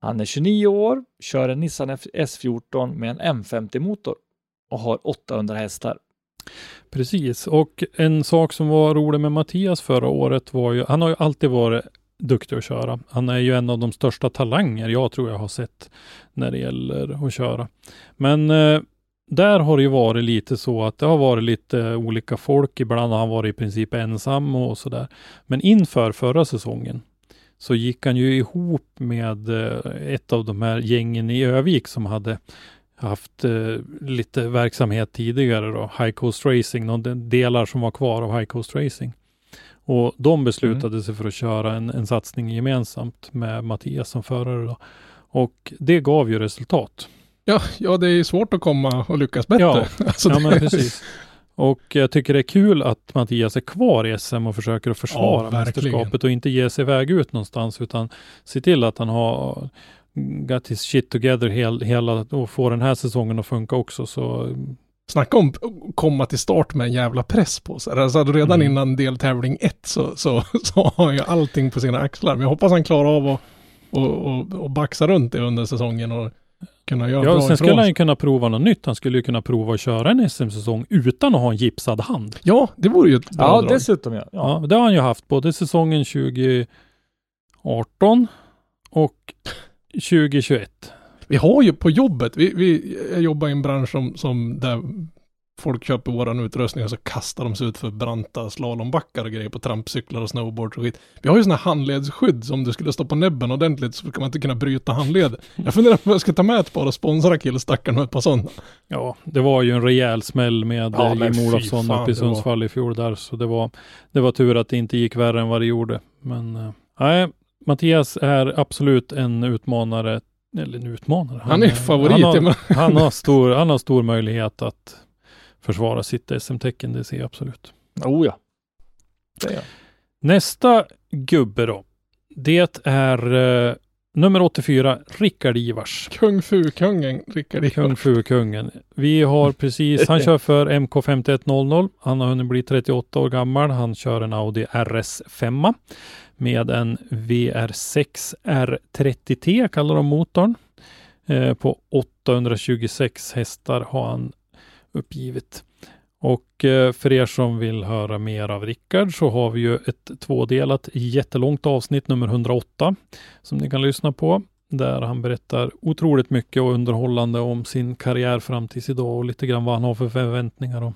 Han är 29 år, kör en Nissan F- S14 med en M50-motor och har 800 hästar. Precis, och en sak som var rolig med Mattias förra året var ju, han har ju alltid varit duktig att köra. Han är ju en av de största talanger jag tror jag har sett när det gäller att köra. Men eh, där har det ju varit lite så att det har varit lite olika folk. Ibland har han varit i princip ensam och sådär. Men inför förra säsongen så gick han ju ihop med eh, ett av de här gängen i Övik som hade haft eh, lite verksamhet tidigare då, High Coast Racing, de delar som var kvar av High Coast Racing. Och de beslutade sig för att köra en, en satsning gemensamt med Mattias som förare då. Och det gav ju resultat. Ja, ja, det är svårt att komma och lyckas bättre. Ja. Alltså, Ja men precis. Och jag tycker det är kul att Mattias är kvar i SM och försöker att försvara Ja, mästerskapet och inte ge sig iväg ut någonstans utan se till att han har got his shit together hel, hela och får den här säsongen att funka också. Så Snacka om att komma till start med en jävla press på sig. Alltså redan Mm. innan deltävling ett så, så, så har han ju allting på sina axlar. Men jag hoppas han klarar av att och, och, och baxa runt det under säsongen och kunna göra Ja, bra sen skulle han ju kunna prova något nytt. Han skulle ju kunna prova att köra en SM-säsong utan att ha en gipsad hand. Ja, det vore ju ett bra Ja, drag. dessutom ja. ja. Ja, det har han ju haft både säsongen 2018 och 2021. Vi har ju på jobbet, vi, vi jag jobbar i en bransch som, som där folk köper våran utrustning och så kastar de sig ut för branta slalombackar och grejer på trampcyklar och snowboards och skit. Vi har ju sådana handledsskydd som du skulle stå på näbben ordentligt så kan man inte kunna bryta handleden. Jag funderar på om jag ska ta med ett par och sponsra killstackaren med ett par sådana. Ja, det var ju en rejäl smäll med Ja, men Jim Olofsson uppe i det var- Sundsvall i fjol där. Så det var, det var tur att det inte gick värre än vad det gjorde. Men eh, nej, Mattias är absolut en utmanare. Eller en utmanare. Han är favorit. Han har, han, har stor, han har stor möjlighet att försvara sitt SM-tecken. Det ser jag absolut. Oh ja. Det är jag. Nästa gubbe då. Det är eh, nummer 84, Rickard Ivars. Kung Fu-kungen, Rickard Kung Ivar. Fu-kungen. Vi har precis, han kör för MK5100. Han har hunnit bli 38 år gammal. Han kör en Audi RS5 med en VR6 R30T kallar de motorn. Eh, på 826 hästar har han uppgivit. Och eh, för er som vill höra mer av Rickard så har vi ju ett tvådelat jättelångt avsnitt nummer 108 som ni kan lyssna på där han berättar otroligt mycket och underhållande om sin karriär fram tills idag och lite grann vad han har för förväntningar. Och,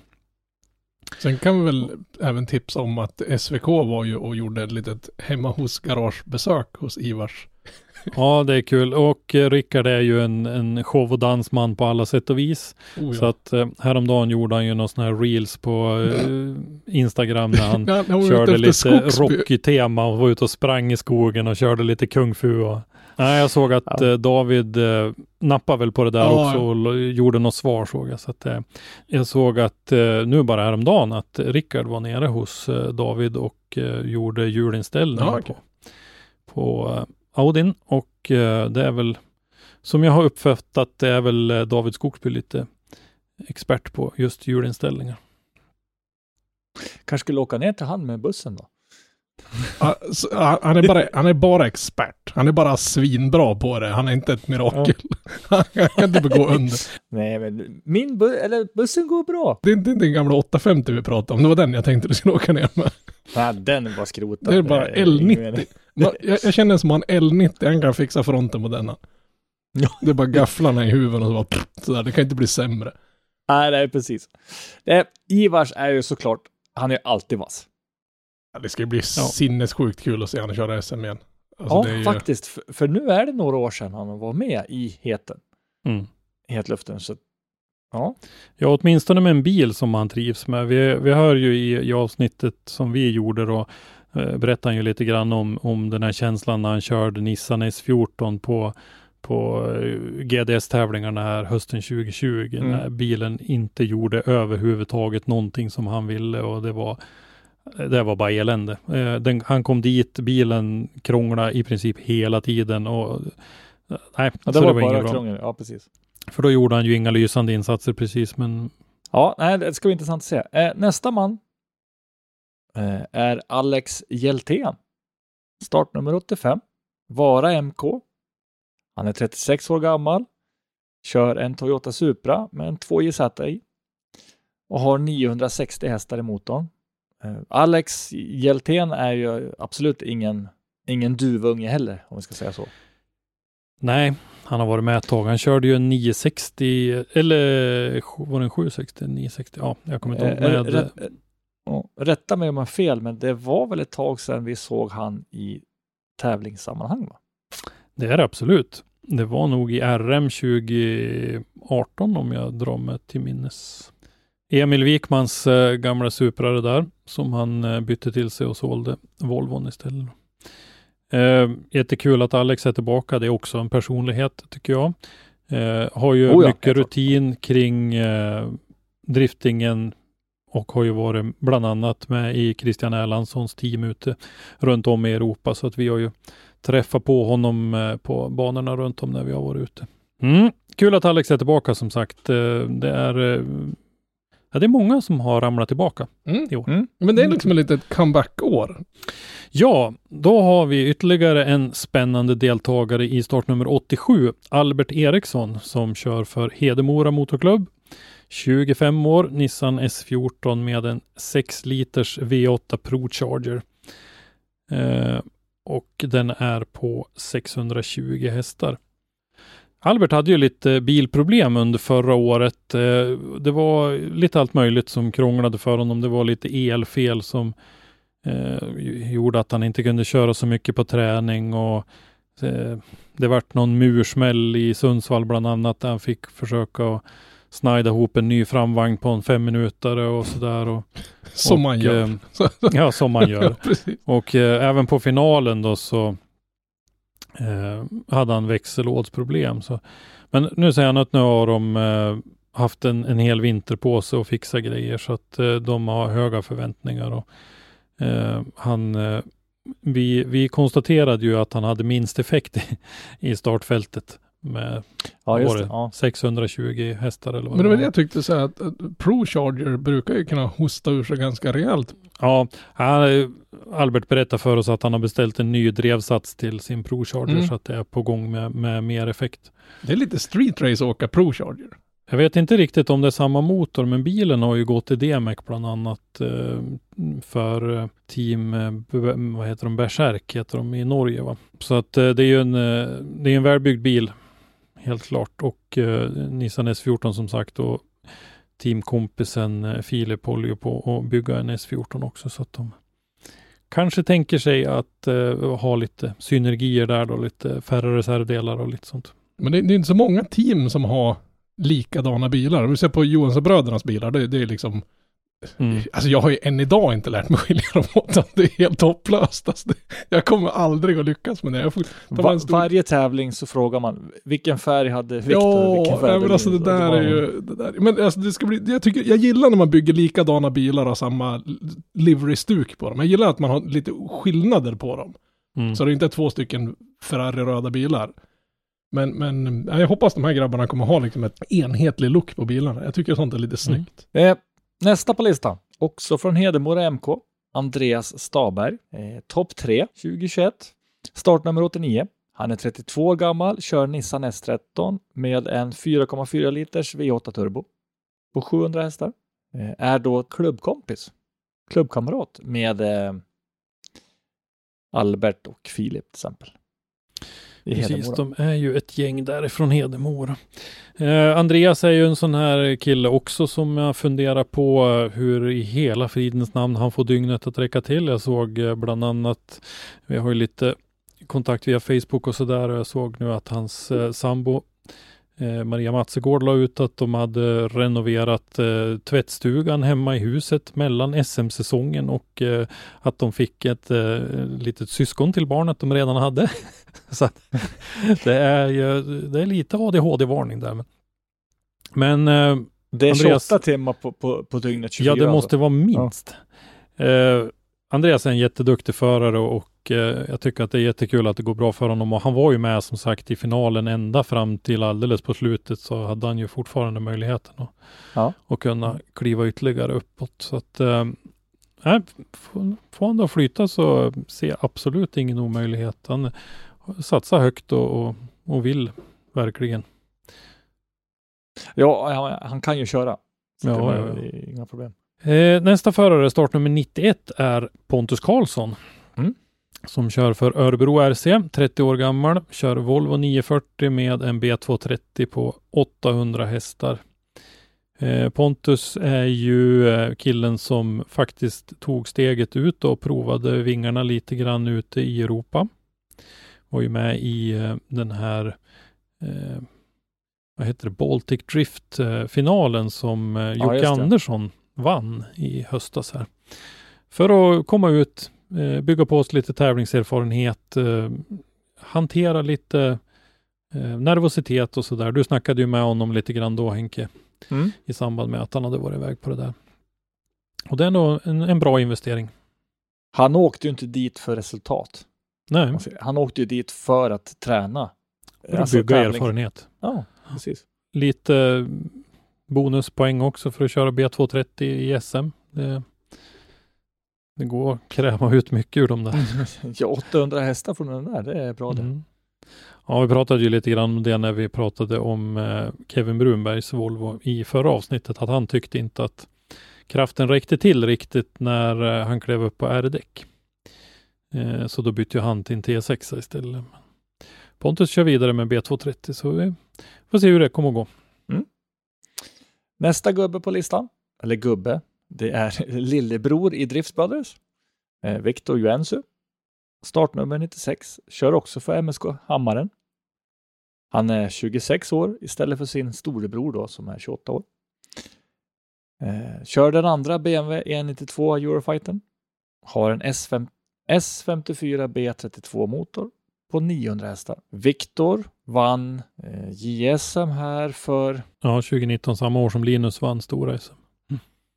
Sen kan vi väl även tipsa om att SVK var ju och gjorde ett litet hemma hos garagebesök hos Ivars. ja, det är kul. Och eh, Rickard är ju en, en show och dansman på alla sätt och vis. Oh, Så att eh, häromdagen gjorde han ju någon sån här reels på eh, Instagram när han Ja, körde lite Skogsby. Rocky-tema och var ute och sprang i skogen och körde lite kung fu. Och... Nej, jag såg att Ja. eh, David eh, nappade väl på det där Ja, också och gjorde något svar såg jag. Så att, eh, jag såg att eh, nu bara häromdagen att Rickard var nere hos eh, David och eh, gjorde julinställning Ja, på, på Audin och det är väl som jag har uppfattat det är väl David Skogsby lite expert på just julinställningar. Kanske skulle åka ner till han med bussen då? Han är, bara, han är bara expert. Han är bara svinbra på det. Han är inte ett mirakel. Han kan typ gå under. Nej, men min bu eller bussen går bra. Det är inte den gamla 850 vi pratade om. Det var den jag tänkte du skulle åka ner med. Nej, den var skrotad. Det är bara ingen L90. mening. Ma- Jag, jag känner som han L90, han kan fixa fronten på denna. Ja. Det är bara gafflarna i huven och så bara sådär. Det kan inte bli sämre. Nej, nej, precis. Det, Ivars är ju såklart, han är alltid vass. Ja, det ska bli sinnessjukt kul att se han köra SM igen. Alltså, ja, ju- faktiskt. För, för nu är det några år sedan han var med i heten, Mm. hetluften. Så, ja. Ja, åtminstone med en bil som han trivs med. Vi, vi hör ju i, i avsnittet som vi gjorde då, eh, berättar han ju lite grann om, om den här känslan när han körde Nissan S14 på, på eh, GDS-tävlingarna här hösten 2020, Mm. när bilen inte gjorde överhuvudtaget någonting som han ville och det var det var bara elände. Eh, den, han kom dit, bilen krånglade i princip hela tiden och nej, Ja, det var, inget bara bra. krångel. Ja, precis. För då gjorde han ju inga lysande insatser precis, men Ja, nej, det ska bli intressant att se. Eh, nästa man eh, är Alex Hjeltén. Startnummer 85. Vara MK. Han är 36 år gammal. Kör en Toyota Supra med en 2JZ i. Och har 960 hästar i motorn. Eh, Alex Hjeltén är ju absolut ingen, ingen duvunge heller, om vi ska säga så. Nej, han har varit med ett tag. Han körde ju en 960, eller var det en 760? 960? Ja, jag kommer inte ihåg. Eh, Med, rätt, eh, ja, rätta mig om jag har fel, men det var väl ett tag sedan vi såg han i tävlingssammanhang? Va? det är det absolut. Det var nog i RM 2018 om jag drar mig till minnes. Emil Wikmans eh, gamla Suprare där, som han eh, bytte till sig och sålde Volvon istället. Eh, jättekul att Alex är tillbaka. Det är också en personlighet tycker jag. Eh, har ju Oh ja, mycket rutin kring eh, driftingen och har ju varit bland annat med i Christian Erlandssons team ute runt om i Europa. Så att vi har ju träffat på honom eh, på banorna runt om när vi har varit ute. Mm. Kul att Alex är tillbaka som sagt. Eh, det är Ja, det är många som har ramlat tillbaka Mm. i år. Mm. Men det är liksom ett litet comeback-år. Ja, då har vi ytterligare en spännande deltagare i startnummer 87, Albert Eriksson, som kör för Hedemora Motorklubb. 25 år, Nissan S14 med en 6 liters V8 Pro Charger. Eh, och den är på 620 hästar. Albert hade ju lite bilproblem under förra året. Eh, Det var lite allt möjligt som krånglade för honom. Det var lite elfel som eh, gjorde att han inte kunde köra så mycket på träning och eh, det vart någon mursmäll i Sundsvall bland annat där han fick försöka snida ihop en ny framvagn på en fem minuter och sådär. Och, Som och, man gör. eh, ja, som man gör. Precis. Och eh, även på finalen då så eh, hade han växellådsproblem. Så. Men nu säger han att nu har de eh, haft en, en hel vinter på sig att fixa grejer så att eh, de har höga förväntningar. Och, eh, han, eh, vi, vi konstaterade ju att han hade minst effekt i, i startfältet med Ja, just det. det? Ja. 620 hästar eller vad Men det var det jag tyckte så här att att Pro Charger brukar ju kunna hosta ur sig ganska rejält. Ja, han, Albert berättar för oss att han har beställt en ny drevsats till sin Pro Charger Mm. så att det är på gång med, med mer effekt. Det är lite street race att åka Pro Charger. Jag vet inte riktigt om det är samma motor, men bilen har ju gått i DMEC bland annat eh, för eh, team, eh, vad heter de, Berserk heter de i Norge va. Så att det är ju en, det är en välbyggd bil, helt klart. Och eh, Nissan S14 som sagt och teamkompisen eh, Filip håller ju på att bygga en S14 också så att de kanske tänker sig att eh, ha lite synergier där då, lite färre reservdelar och lite sånt. Men det, det är inte så många team som har likadana bilar. Om vi ser på Johansson brödernas bilar, det, det är liksom Mm. Alltså jag har ju än idag inte lärt mig skilja dem åt. Det är helt hopplöst. Alltså jag kommer aldrig att lyckas med det. Jag får, Va- stor- Varje tävling så frågar man vilken färg hade Viktor? Ja, nej, men alltså det där var- är ju, det där, men alltså det ska bli, jag tycker, jag gillar när man bygger likadana bilar och samma livery-stuk på dem. Jag gillar att man har lite skillnader på dem. Mm. Så det är inte två stycken Ferrari-röda bilar. Men, men ja, jag hoppas de här grabbarna kommer ha liksom ett enhetlig look på bilarna. Jag tycker sånt är lite snyggt. Eh, nästa på listan, också från Hedemora MK. Andreas Staberg, eh, topp 3 2021, startnummer 89. Han är 32 år gammal, kör Nissan S13 med en 4,4 liters V8 turbo på 700 hästar. Eh, är då klubbkompis, klubbkamrat med eh, Albert och Filip till exempel. Precis, de är ju ett gäng därifrån Hedemora. Eh, Andreas är ju en sån här kille också som jag funderar på hur i hela fridens namn han får dygnet att räcka till. Jag såg eh, bland annat, vi har ju lite kontakt via Facebook och sådär och jag såg nu att hans eh, sambo eh, Maria Matsegård la ut att de hade renoverat eh, tvättstugan hemma i huset mellan SM-säsongen och eh, att de fick ett eh, litet syskon till barnet de redan hade. Så det är ju det är lite ADHD-varning där. Men, men eh, Det är Andreas- 28 timmar på, på, på dygnet 24. ja, det måste alltså. vara minst. Eh, Andreas är en jätteduktig förare och eh, jag tycker att det är jättekul att det går bra för honom och han var ju med som sagt i finalen ända fram till alldeles på slutet så hade han ju fortfarande möjligheten att, Ja. att kunna kliva ytterligare uppåt. Så att eh, får, han då flyta så ser jag absolut ingen omöjlighet. Han satsar högt och, och, och vill verkligen. Ja, han, han kan ju köra. Så Ja, det, ja, ja. är inga problem. Eh, nästa förare, startnummer 91, är Pontus Karlsson. Mm. Som kör för Örebro RC, 30 år gammal, kör Volvo 940 med en B230 på 800 hästar. Eh, Pontus är ju eh, killen som faktiskt tog steget ut och provade vingarna lite grann ute i Europa. Var ju med i den här eh, vad heter det, Baltic Drift-finalen som eh, Jocke. Andersson vann i höstas här. För att komma ut, eh, bygga på oss lite tävlingserfarenhet, eh, hantera lite eh, nervositet och sådär. Du snackade ju med honom lite grann då Henke, Mm. i samband med att han hade varit iväg på det där. Och det är nog en, en bra investering. Han åkte ju inte dit för resultat. Nej, Han åkte ju dit för att träna. för att Alltså, bygga tävling- erfarenhet. Ja, precis. Lite bonuspoäng också för att köra B230 i SM. Det, det går att kräma ut mycket ur dem där. Ja, 800 hästar från den där, det är bra det. Mm. Ja, vi pratade ju lite grann om det när vi pratade om eh, Kevin Brunbergs Volvo i förra avsnittet, att han tyckte inte att kraften räckte till riktigt när eh, han klev upp på R-däck. Eh, så då bytte han till en T6 istället. Pontus kör vidare med B230, så vi får se hur det kommer att gå. Nästa gubbe på listan, eller gubbe, det är lillebror i Drift Brothers, eh, Victor Juensu. Startnummer 96, kör också för MSK Hammaren. Han är 26 år istället för sin storebror då som är 28 år. Eh, kör den andra BMW E92 Eurofighten. Har en S5, S54 B32 motor på 900 hästar. Viktor vann eh, JSM här för Ja, 2019, samma år som Linus vann stora SM.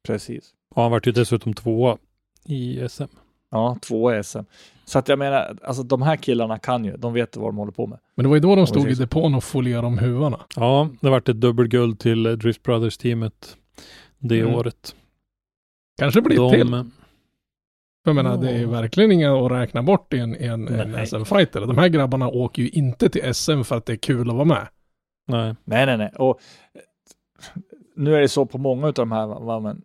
precis Och han vart ju dessutom tvåa i SM. Ja, två SM. Så att jag menar, alltså de här killarna kan ju, de vet vad de håller på med. Men det var ju då de stod i depån och folierade om huvarna. Ja, det vart ett dubbelguld till Drift Brothers-teamet det Mm. året. Kanske blir De, till. För jag menar, det är verkligen inga att räkna bort i en, en, en. SM-fighter. De här grabbarna åker ju inte till SM för att det är kul att vara med. Nej, Nej, nej, nej. Och eh, nu är det så på många av de här, va, men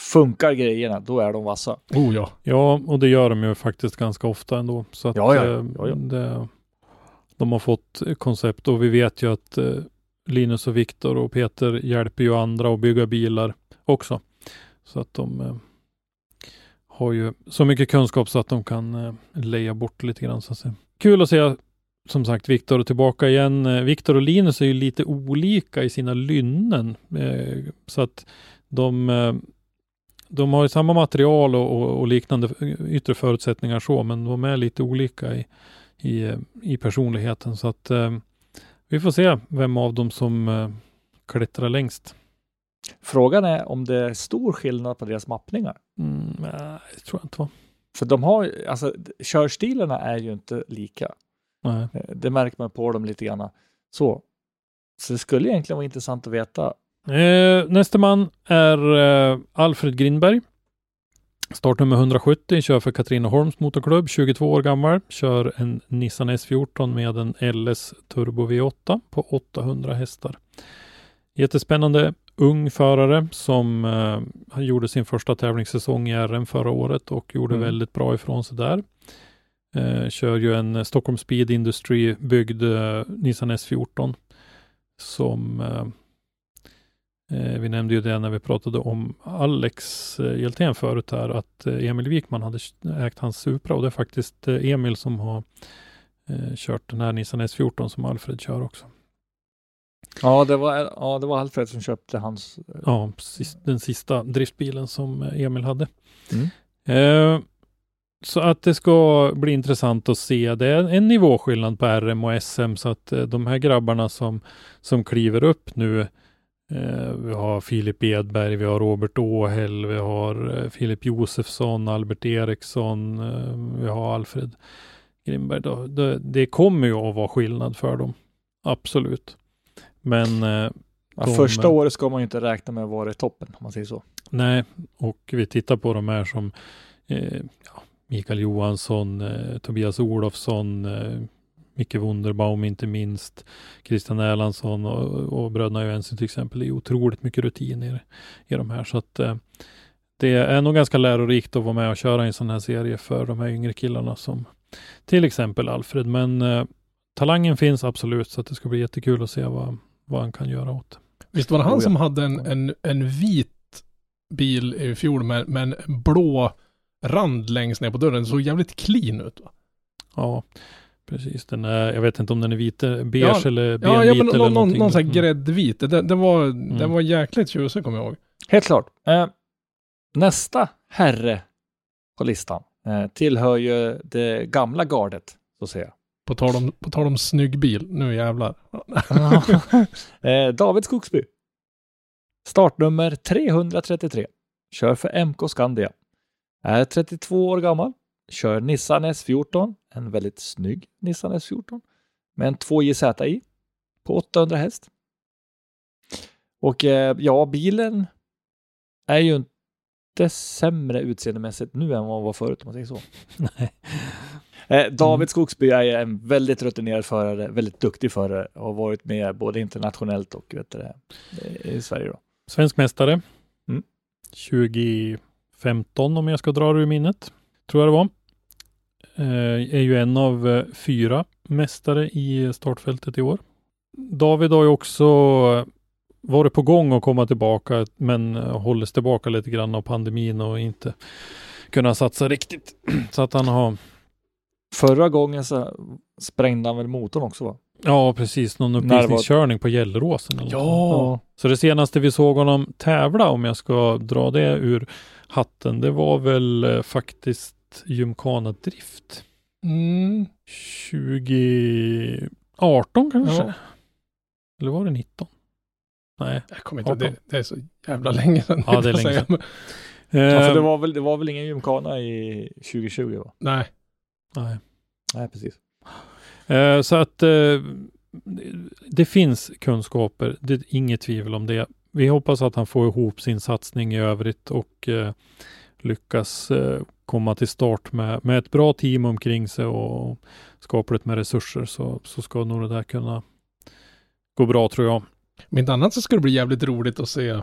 funkar grejerna, då är de vassa. Oh ja. ja, och det gör de ju faktiskt ganska ofta ändå. Så att, Ja, ja, eh, ja, ja. Det, de har fått koncept och vi vet ju att eh, Linus och Viktor och Peter hjälper ju andra att bygga bilar också. Så att de eh, har ju så mycket kunskap så att de kan eh, leja bort lite grann. Så att säga. Kul att se som sagt Viktor tillbaka igen. Eh, Viktor och Linus är ju lite olika i sina lynnen. Eh, så att de, eh, de har ju samma material och, och, och liknande eh, yttre förutsättningar så, men de är lite olika i, i, eh, i personligheten. Så att eh, vi får se vem av dem som eh, klättrar längst. Frågan är om det är stor skillnad på deras mappningar. Mm, nej, det tror jag inte va? För de har alltså körstilarna är ju inte lika. Nej. Eh, Det märker man på dem lite grann. Så. Så det skulle egentligen vara intressant att veta. Eh, nästa man är eh, Alfred Grindberg. Startnummer 170 kör för Katrineholms Motorklubb, 22 år gammal. Kör en Nissan S14 med en LS Turbo V8 på 800 hästar. Jättespännande ung förare som eh, han gjorde sin första tävlingssäsong i RM förra året och gjorde Mm. väldigt bra ifrån sig där. Eh, kör ju en Stockholm Speed Industry byggd eh, Nissan S14 som eh, eh, vi nämnde ju det när vi pratade om Alex eh, Hjeltén förut här att eh, Emil Wikman hade ägt hans Supra och det är faktiskt eh, Emil som har eh, kört den här Nissan S14 som Alfred kör också. Ja, det var, ja, det var Alfred som köpte hans. Ja, sis- den sista driftbilen som eh, Emil hade. Mm. Eh, så att det ska bli intressant att se. Det är en nivåskillnad på RM och SM så att eh, de här grabbarna som, som kliver upp nu eh, vi har Filip Edberg, vi har Robert Åhäll, vi har eh, Filip Josefsson, Albert Eriksson, eh, vi har Alfred Grimberg. Då, det, det kommer ju att vara skillnad för dem. Absolut. Men eh, Ja, De- första året ska man ju inte räkna med att vara i toppen om man säger så. Nej, och vi tittar på de här som eh, ja, Mikael Johansson, eh, Tobias Olofsson, eh, Micke Wunderbaum inte minst, Christian Erlandsson och, och bröderna Johansson till exempel. Det är otroligt mycket rutin i, i de här. Så att eh, det är nog ganska lärorikt att vara med och köra i en sån här serie för de här yngre killarna som till exempel Alfred. Men eh, talangen finns absolut så att det ska bli jättekul att se vad, vad han kan göra åt. Visst var det han Oh, ja. som hade en, en, en vit bil i fjol med, med en blå rand längst ner på dörren. Den såg jävligt clean ut va? Ja, precis. Den är, jag vet inte om den är vit, beige Ja, eller Ja, benvit ja men eller någon, någon, någonting. någon sån här Mm. gräddvit. Det, det, var, Mm. det var jäkligt tjusig kommer jag ihåg. Helt klart. Eh, nästa herre på listan eh, tillhör ju det gamla gardet, så att säga. På tal om, på tal om snygg bil. Nu jävlar. eh, David Skogsby. Startnummer 333. Kör för MK Skandia. Är 32 år gammal. Kör Nissan S14. En väldigt snygg Nissan S14. Med en 2JZI. På 800 häst. Och eh, ja, bilen är ju inte sämre utseendemässigt nu än vad den var förut om man säger så. Nej. Eh, David Skogsby är en väldigt rutinerad förare, väldigt duktig förare och har varit med både internationellt och vet det, i Sverige. Då. Svensk mästare. Mm. 2015 om jag ska dra det ur minnet. Tror jag det var. Eh, är ju en av eh, fyra mästare i startfältet i år. David har ju också varit på gång att komma tillbaka men eh, hållits tillbaka lite grann av pandemin och inte kunnat satsa riktigt. Så att han har Förra gången så sprängde han väl motorn också va? Ja, precis. Någon uppvisningskörning på Gelleråsen. Eller något. Ja. Så det senaste vi såg honom tävla, om jag ska dra det ur hatten, det var väl eh, faktiskt Gymkhana Drift. Mm. 2018 kanske? Ja. Eller var det 19? Nej. Jag kommer inte ihåg. 18. Det, det är så jävla länge sedan. Ja, det är länge för Eh, det, var väl, det var väl ingen gymkana i 2020 va? Nej. nej. Nej, precis. Eh, så att eh, det finns kunskaper, det är inget tvivel om det. Vi hoppas att han får ihop sin satsning i övrigt och eh, lyckas eh, komma till start med, med ett bra team omkring sig och skapligt med resurser så, så ska nog det där kunna gå bra tror jag. Om inte annat så ska det bli jävligt roligt att se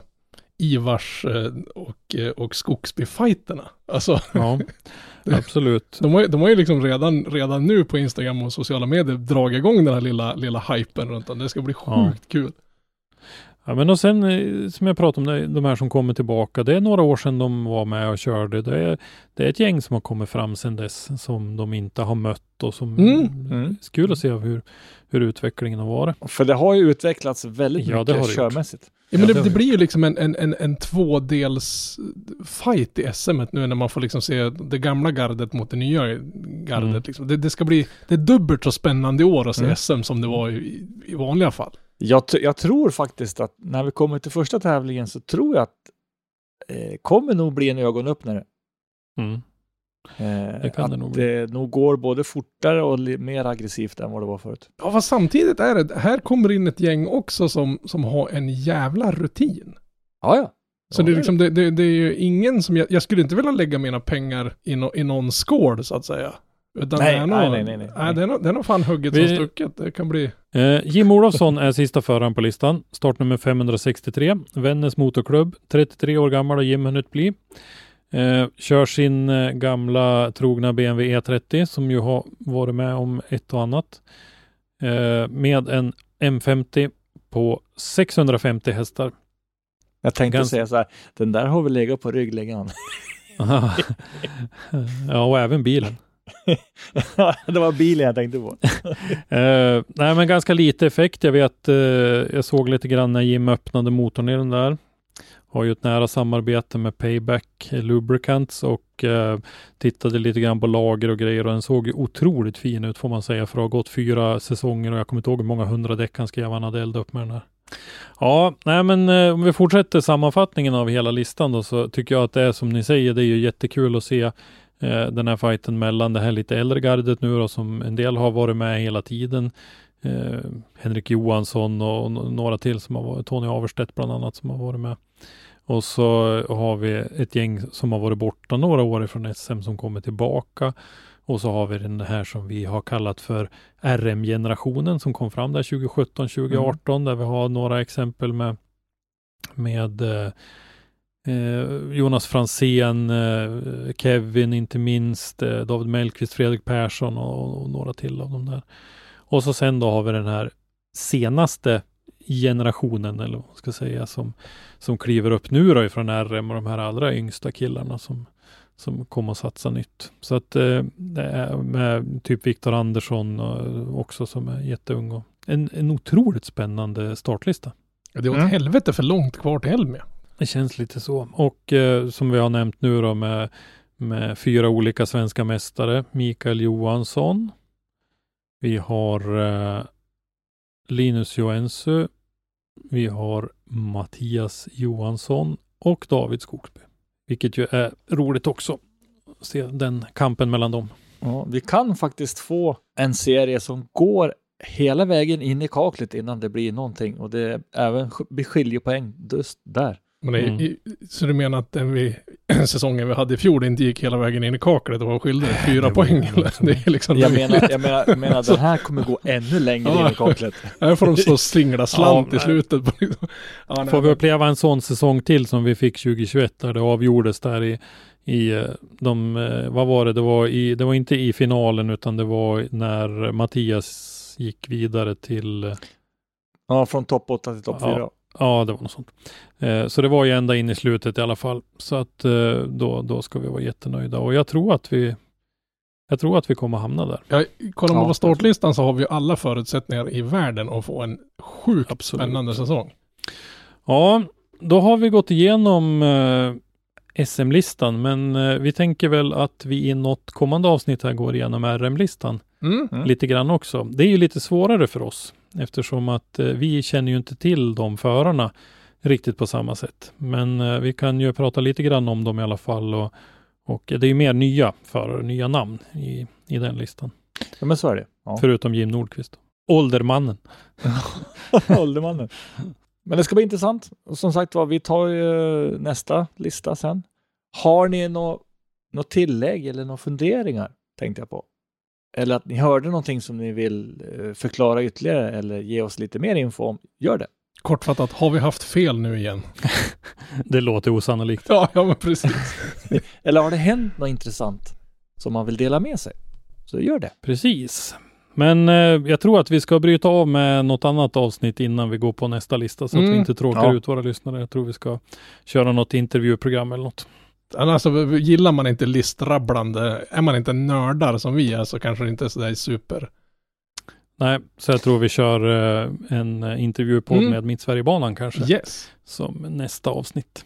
Ivars eh, och, eh, och Skogsby-fighterna. Alltså, Ja, absolut. de har, de har ju liksom redan, redan nu på Instagram och sociala medier dragit igång den här lilla, lilla hypen runt om. Det ska bli sjukt Ja. kul. Ja, men och sen eh, som jag pratade om, de här som kommer tillbaka. Det är några år sedan de var med och körde. Det är, det är ett gäng som har kommit fram sedan dess som de inte har mött och som Mm. Mm. kul att se hur, hur utvecklingen har varit. För det har ju utvecklats väldigt Ja, det har mycket det gjort. körmässigt. Ja, men det, det blir ju liksom en, en, en, en tvådels fight i SM nu när man får liksom se det gamla gardet mot det nya gardet. Mm. Liksom. Det, det ska bli, det är dubbelt så spännande i år att se Mm. SM som det var i, i vanliga fall. Jag, jag tror faktiskt att när vi kommer till första tävlingen så tror jag att eh, kommer nog bli en ögonöppnare. Mm. Eh, Det kan att det nog bli. det nog går både fortare och mer aggressivt än vad det var förut. Ja, fast samtidigt är det, här kommer in ett gäng också som, som har en jävla rutin. Ja, ja. Så Ja, det, är det är liksom, det, det, det är ju ingen som, jag, jag skulle inte vilja lägga mina pengar i, no, i någon skål så att säga. Utan Nej, det är nog, nej, nej, nej, nej. nej. det, är nog, det är nog fan hugget Vi- som stucket. Det kan bli, Eh, Jim Olofsson är sista föraren på listan. Startnummer 563. Vännäs Motorklubb. 33 år gammal har Jim hunnit bli. Eh, kör sin eh, gamla trogna BMW E30 som ju har varit med om ett och annat. Eh, med en M50 på 650 hästar. Jag tänkte Ganska- säga så här, den där har väl legat på ryggläggaren. ja, och även bilen. det var bilen jag tänkte på. Eh, nej, men ganska lite effekt. Jag vet, eh, jag såg lite grann när Jim öppnade motorn i den där. Har ju ett nära samarbete med Payback Lubricants och eh, tittade lite grann på lager och grejer och den såg ju otroligt fin ut får man säga för det har gått fyra säsonger och jag kommer inte ihåg hur många hundra däck han skrev han hade eldat upp med den här. Ja, nej men eh, om vi fortsätter sammanfattningen av hela listan då så tycker jag att det är som ni säger, det är ju jättekul att se eh, den här fighten mellan det här lite äldre gardet nu då som en del har varit med hela tiden. Eh, Henrik Johansson och, och några till som har varit, Tony Averstedt bland annat som har varit med. Och så har vi ett gäng som har varit borta några år ifrån SM som kommer tillbaka. Och så har vi den här som vi har kallat för RM-generationen som kom fram där 2017-2018 där vi har några exempel med med eh, eh, Jonas Fransén, eh, Kevin inte minst, eh, David Mellqvist, Fredrik Persson och, och några till av de där. Och så sen då har vi den här senaste generationen eller vad man ska säga som, som kliver upp nu då ifrån RM och de här allra yngsta killarna som, som kommer att satsa nytt. Så att eh, med typ Viktor Andersson och, också som är jätteung och en, en otroligt spännande startlista. det är åt Mm. helvete för långt kvar till Elmia. Det känns lite så. Och eh, som vi har nämnt nu då med, med fyra olika svenska mästare. Mikael Johansson. Vi har eh, Linus Joensuu. Vi har Mattias Johansson och David Skogsby. Vilket ju är roligt också. Se den kampen mellan dem. Ja, vi kan faktiskt få en serie som går hela vägen in i kaklet innan det blir någonting och det är även sk- blir skiljepoäng just där. Men det, Mm. så du menar att den vi, säsongen vi hade i fjol inte gick hela vägen in i kaklet och var skyldig fyra Det poäng? Eller? Det är liksom Jag menar, jag menar, menar den här kommer gå ännu längre in i kaklet. Här får de stå och singla slant Ja, i slutet. På, liksom. ja, nej, Får vi uppleva en sån säsong till som vi fick 2021 där det avgjordes där i, i eh, de, eh, vad var det, det var, i, det var inte i finalen utan det var när Mattias gick vidare till, Ja, från topp 8 till topp Ja. 4. ja det var något sånt. Eh, så det var ju ända in i slutet i alla fall. Så att eh, då, då ska vi vara jättenöjda och jag tror att vi, jag tror att vi kommer hamna där. Ja, kollar man Ja. på startlistan så har vi alla förutsättningar i världen att få en sjukt Absolut. spännande säsong. Ja, då har vi gått igenom eh, SM-listan, men vi tänker väl att vi i något kommande avsnitt här går igenom RM-listan. Mm. Mm. lite grann också. Det är ju lite svårare för oss eftersom att eh, vi känner ju inte till de förarna riktigt på samma sätt. Men eh, vi kan ju prata lite grann om dem i alla fall och, och det är ju mer nya förare, nya namn i, i den listan. Ja, men så är det. Ja. Förutom Jim Nordqvist. Åldermannen. Åldermannen. Men det ska bli intressant. Som sagt var, vi tar ju nästa lista sen. Har ni något nå tillägg eller några funderingar, tänkte jag på? Eller att ni hörde någonting som ni vill eh, förklara ytterligare eller ge oss lite mer info om, gör det. Kortfattat, har vi haft fel nu igen? Det låter osannolikt. Ja, ja men precis. Eller har det hänt något intressant som man vill dela med sig? Så gör det. Precis. Men eh, jag tror att vi ska bryta av med något annat avsnitt innan vi går på nästa lista så att Mm. vi inte tråkar Ja. ut våra lyssnare. Jag tror vi ska köra något intervjuprogram eller något. Alltså, gillar man inte listrabblande, är man inte nördar som vi är så kanske det inte är sådär super. Nej, så jag tror vi kör eh, en eh, intervjupodd Mm. med Mitt Sverigebanan kanske Yes. som nästa avsnitt.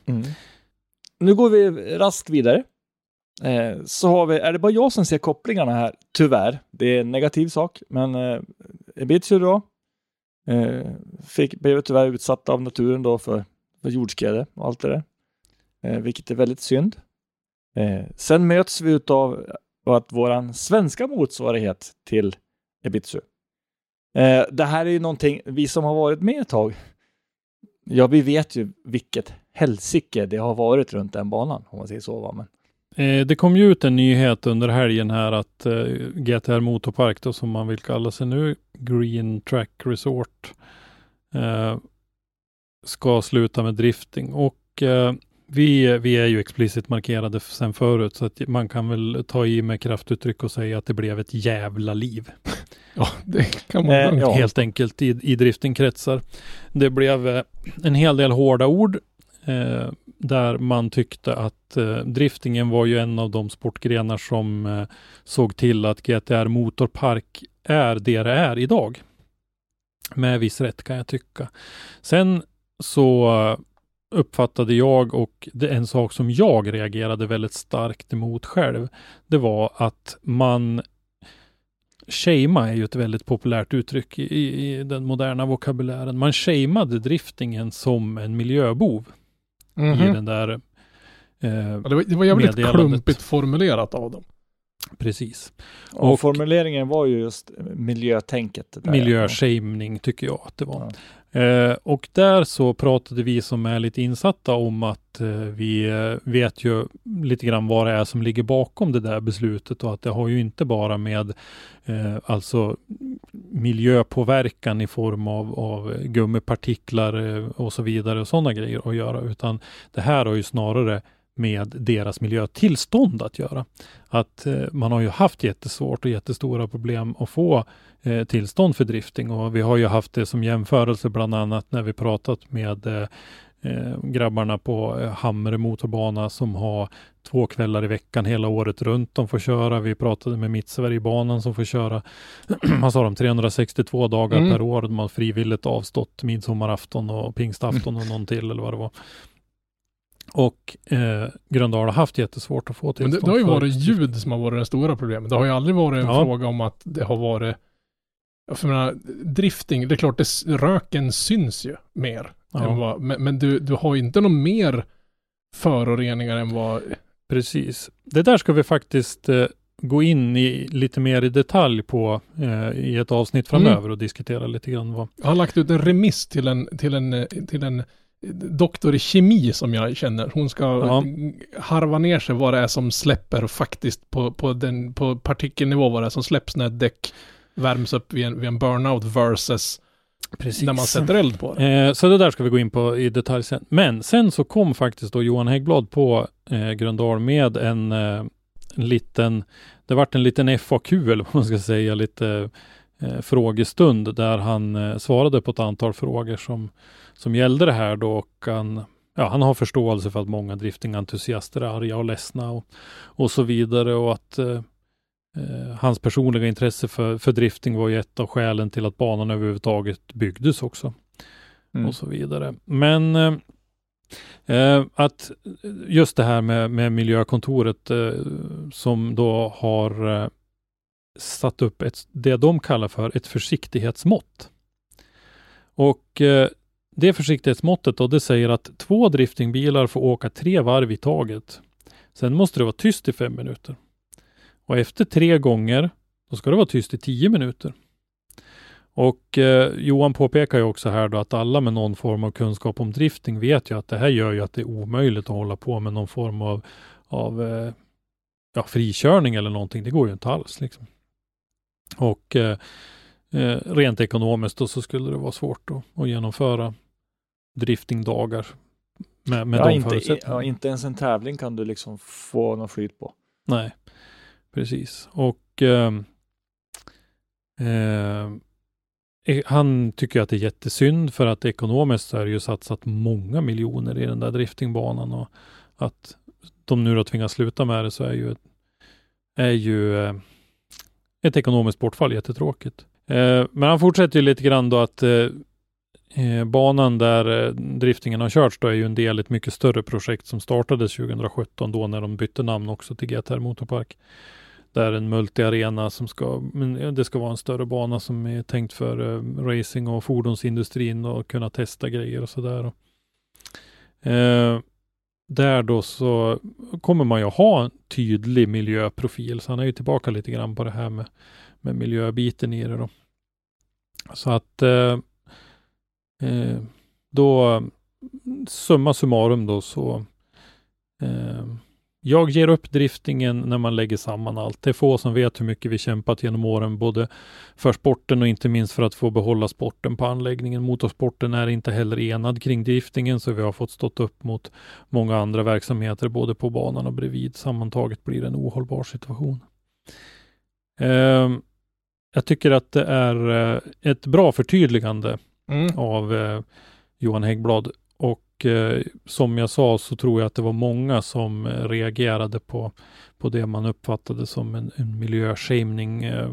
Nu går vi raskt vidare. Eh, så har vi, är det bara jag som ser kopplingarna här? Tyvärr. Det är en negativ sak, men eh, då eh, fick, blev tyvärr utsatta av naturen då för, för jordskred och allt det där. Eh, vilket är väldigt synd. Eh, sen möts vi utav att vår svenska motsvarighet till Ebitsu. Eh, det här är ju någonting, vi som har varit med ett tag, Ja, vi vet ju vilket helsike det har varit runt den banan, om man säger så. Va? Men, Eh, det kom ju ut en nyhet under helgen här att eh, GTR Motorpark, då, som man vill kalla sig nu, Green Track Resort, eh, ska sluta med drifting. Och eh, vi, vi är ju explicit markerade sedan förut, så att man kan väl ta i med kraftuttryck och säga att det blev ett jävla liv. Ja, det kan man Eh, ja. Helt enkelt i, i driftingkretsar. Det blev eh, en hel del hårda ord eh, där man tyckte att eh, driftingen var ju en av de sportgrenar som eh, såg till att GTR Motorpark är det det är idag. Med viss rätt kan jag tycka. Sen så uppfattade jag och det är en sak som jag reagerade väldigt starkt emot själv. Det var att man Shama är ju ett väldigt populärt uttryck i, i, den moderna vokabulären. Man shameade driftingen som en miljöbov i Mhm. den där eh, det, var, det var jävligt klumpigt formulerat av dem. Precis. och, Och- formuleringen var ju just miljötänket. Miljöshaming tycker jag att det var. Ja. Eh, och där så pratade vi som är lite insatta om att eh, vi eh, vet ju lite grann vad det är som ligger bakom det där beslutet och att det har ju inte bara med eh, alltså miljöpåverkan i form av, av gummipartiklar eh, och så vidare och sådana grejer att göra, utan det här har ju snarare med deras miljötillstånd att göra. Att eh, man har ju haft jättesvårt och jättestora problem att få eh, tillstånd för drifting och vi har ju haft det som jämförelse bland annat när vi pratat med eh, eh, grabbarna på eh, Hamre motorbana som har två kvällar i veckan hela året runt de får köra. Vi pratade med Mittsverigebanan som får köra, vad sa de, 362 dagar Mm. per år. De har frivilligt avstått midsommarafton och pingstafton och någon till eller vad det var. Och eh, Gröndal har haft jättesvårt att få Men tillstånd. det, det har ju varit ljud som har varit det stora problemet. Det har ju aldrig varit en Ja. fråga om att det har varit för menar, drifting, det är klart, det, röken syns ju mer. Ja. Vad, men men du, du har ju inte någon mer föroreningar än vad... Precis. Det där ska vi faktiskt eh, gå in i lite mer i detalj på eh, i ett avsnitt framöver Mm. och diskutera lite grann vad. Jag har lagt ut en remiss till en, till en, eh, till en doktor i kemi som jag känner. Hon ska Ja. harva ner sig vad det är som släpper faktiskt på, på, den, på partikelnivå, vad det är som släpps när ett däck värms upp vid en, vid en burnout versus Precis. när man sätter eld på det. Eh, så det där ska vi gå in på i detalj sen. Men sen så kom faktiskt då Johan Häggblad på eh, Gröndal med en, eh, en liten, det vart en liten FAQ eller vad man ska säga, lite eh, frågestund där han eh, svarade på ett antal frågor som, som gällde det här då och han, ja, han har förståelse för att många driftingentusiaster är arga och ledsna och, och så vidare och att eh, eh, hans personliga intresse för, för drifting var ju ett av skälen till att banan överhuvudtaget byggdes också Mm. och så vidare. Men eh, att just det här med, med miljökontoret eh, som då har satt upp ett, det de kallar för ett försiktighetsmått. Och eh, det försiktighetsmåttet då, det säger att två driftingbilar får åka tre varv i taget. Sen måste det vara tyst i fem minuter. Och efter tre gånger, då ska det vara tyst i tio minuter. Och eh, Johan påpekar ju också här då att alla med någon form av kunskap om drifting vet ju att det här gör ju att det är omöjligt att hålla på med någon form av, av eh, ja, frikörning eller någonting. Det går ju inte alls liksom. Och eh, eh, rent ekonomiskt då så skulle det vara svårt att, att genomföra driftingdagar med, med ja, de inte, förutsättningarna. ja, inte ens en tävling kan du liksom få någon flyt på. Nej, precis. Och ehm, eh, han tycker att det är jättesynd för att ekonomiskt så är det ju satsat många miljoner i den där driftingbanan och att de nu då tvingas sluta med det så är ju, är ju eh, ett ekonomiskt bortfall jättetråkigt. Eh, men han fortsätter ju lite grann då att eh, eh, banan där eh, driftingen har körts då är ju en del i ett mycket större projekt som startades 2017 då när de bytte namn också till GTR Motorpark. Där en multiarena som ska, men det ska vara en större bana som är tänkt för eh, racing och fordonsindustrin och kunna testa grejer och sådär. Eh, där då så kommer man ju ha en tydlig miljöprofil, så han är ju tillbaka lite grann på det här med, med miljöbiten i det då. Så att eh, eh, då, summa summarum då så eh, jag ger upp driftingen när man lägger samman allt. Det är få som vet hur mycket vi kämpat genom åren, både för sporten och inte minst för att få behålla sporten på anläggningen. Motorsporten är inte heller enad kring driftingen, så vi har fått stått upp mot många andra verksamheter, både på banan och bredvid. Sammantaget blir det en ohållbar situation. Eh, jag tycker att det är eh, ett bra förtydligande Mm. av eh, Johan Häggblad. Och eh, som jag sa så tror jag att det var många som eh, reagerade på, på det man uppfattade som en, en miljöshaming eh,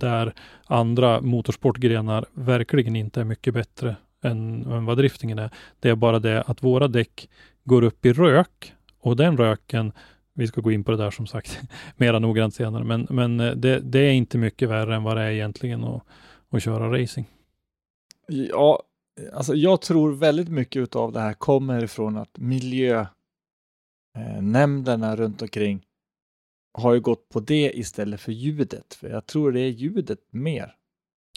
där andra motorsportgrenar verkligen inte är mycket bättre än, än vad driftingen är. Det är bara det att våra däck går upp i rök och den röken vi ska gå in på det där som sagt mera noggrant senare, men, men eh, det, det är inte mycket värre än vad det är egentligen att, att köra racing. Ja, alltså jag tror väldigt mycket av det här kommer ifrån att miljönämnderna runt omkring har ju gått på det istället för ljudet. För jag tror det är ljudet mer.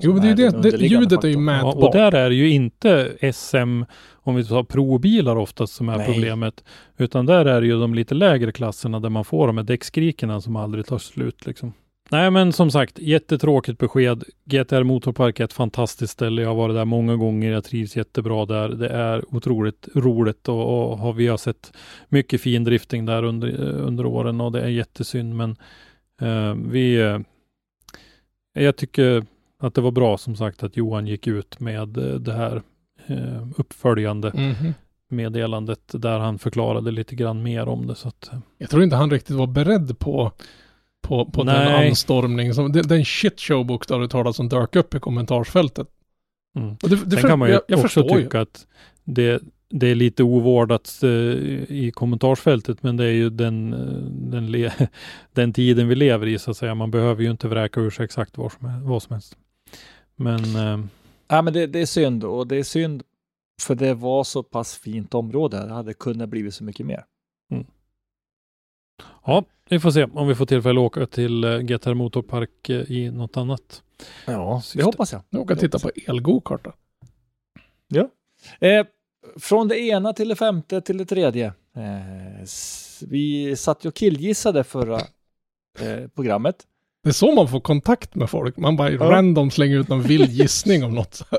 Jo, men det är det, det, ljudet är ju faktorn. Ja, mätbart. och där är det ju inte SM, om vi tar probilar oftast som är Nej. problemet, utan där är det ju de lite lägre klasserna där man får de här däckskrikerna som aldrig tar slut liksom. Nej, men som sagt, jättetråkigt besked. GTR Motorpark är ett fantastiskt ställe. Jag har varit där många gånger. Jag trivs jättebra där. Det är otroligt roligt och, och har, vi har sett mycket fin drifting där under, under åren och det är jättesynd. Men eh, vi, eh, jag tycker att det var bra som sagt att Johan gick ut med eh, det här eh, uppföljande Mhm. meddelandet där han förklarade lite grann mer om det. Så att, eh, Jag tror inte han riktigt var beredd på, på, på den anstormning, som, den, den shitshow bokstavligt talat som dök upp i kommentarsfältet. mm. Och det, det Sen för, kan man ju jag, jag också förstår ju. tycka att det, det är lite ovårdat eh, i kommentarsfältet, men det är ju den, eh, den, le, den tiden vi lever i så att säga. Man behöver ju inte vräka ur sig exakt vad som, vad som helst. Men eh, Ja, men det, det är synd och det är synd för det var så pass fint område. Det hade kunnat blivit så mycket mer. ja, vi får se om vi får tillfälle att åka till eh, GTR Motorpark eh, i något annat. Ja, syfte. det hoppas jag. Jag åker titta på elgokarta. Eh, från det ena till det femte till det tredje. Eh, vi satt ju och killgissade förra eh, programmet. Det är så man får kontakt med folk. Man bara Ja. random slänger ut någon vild gissning om något.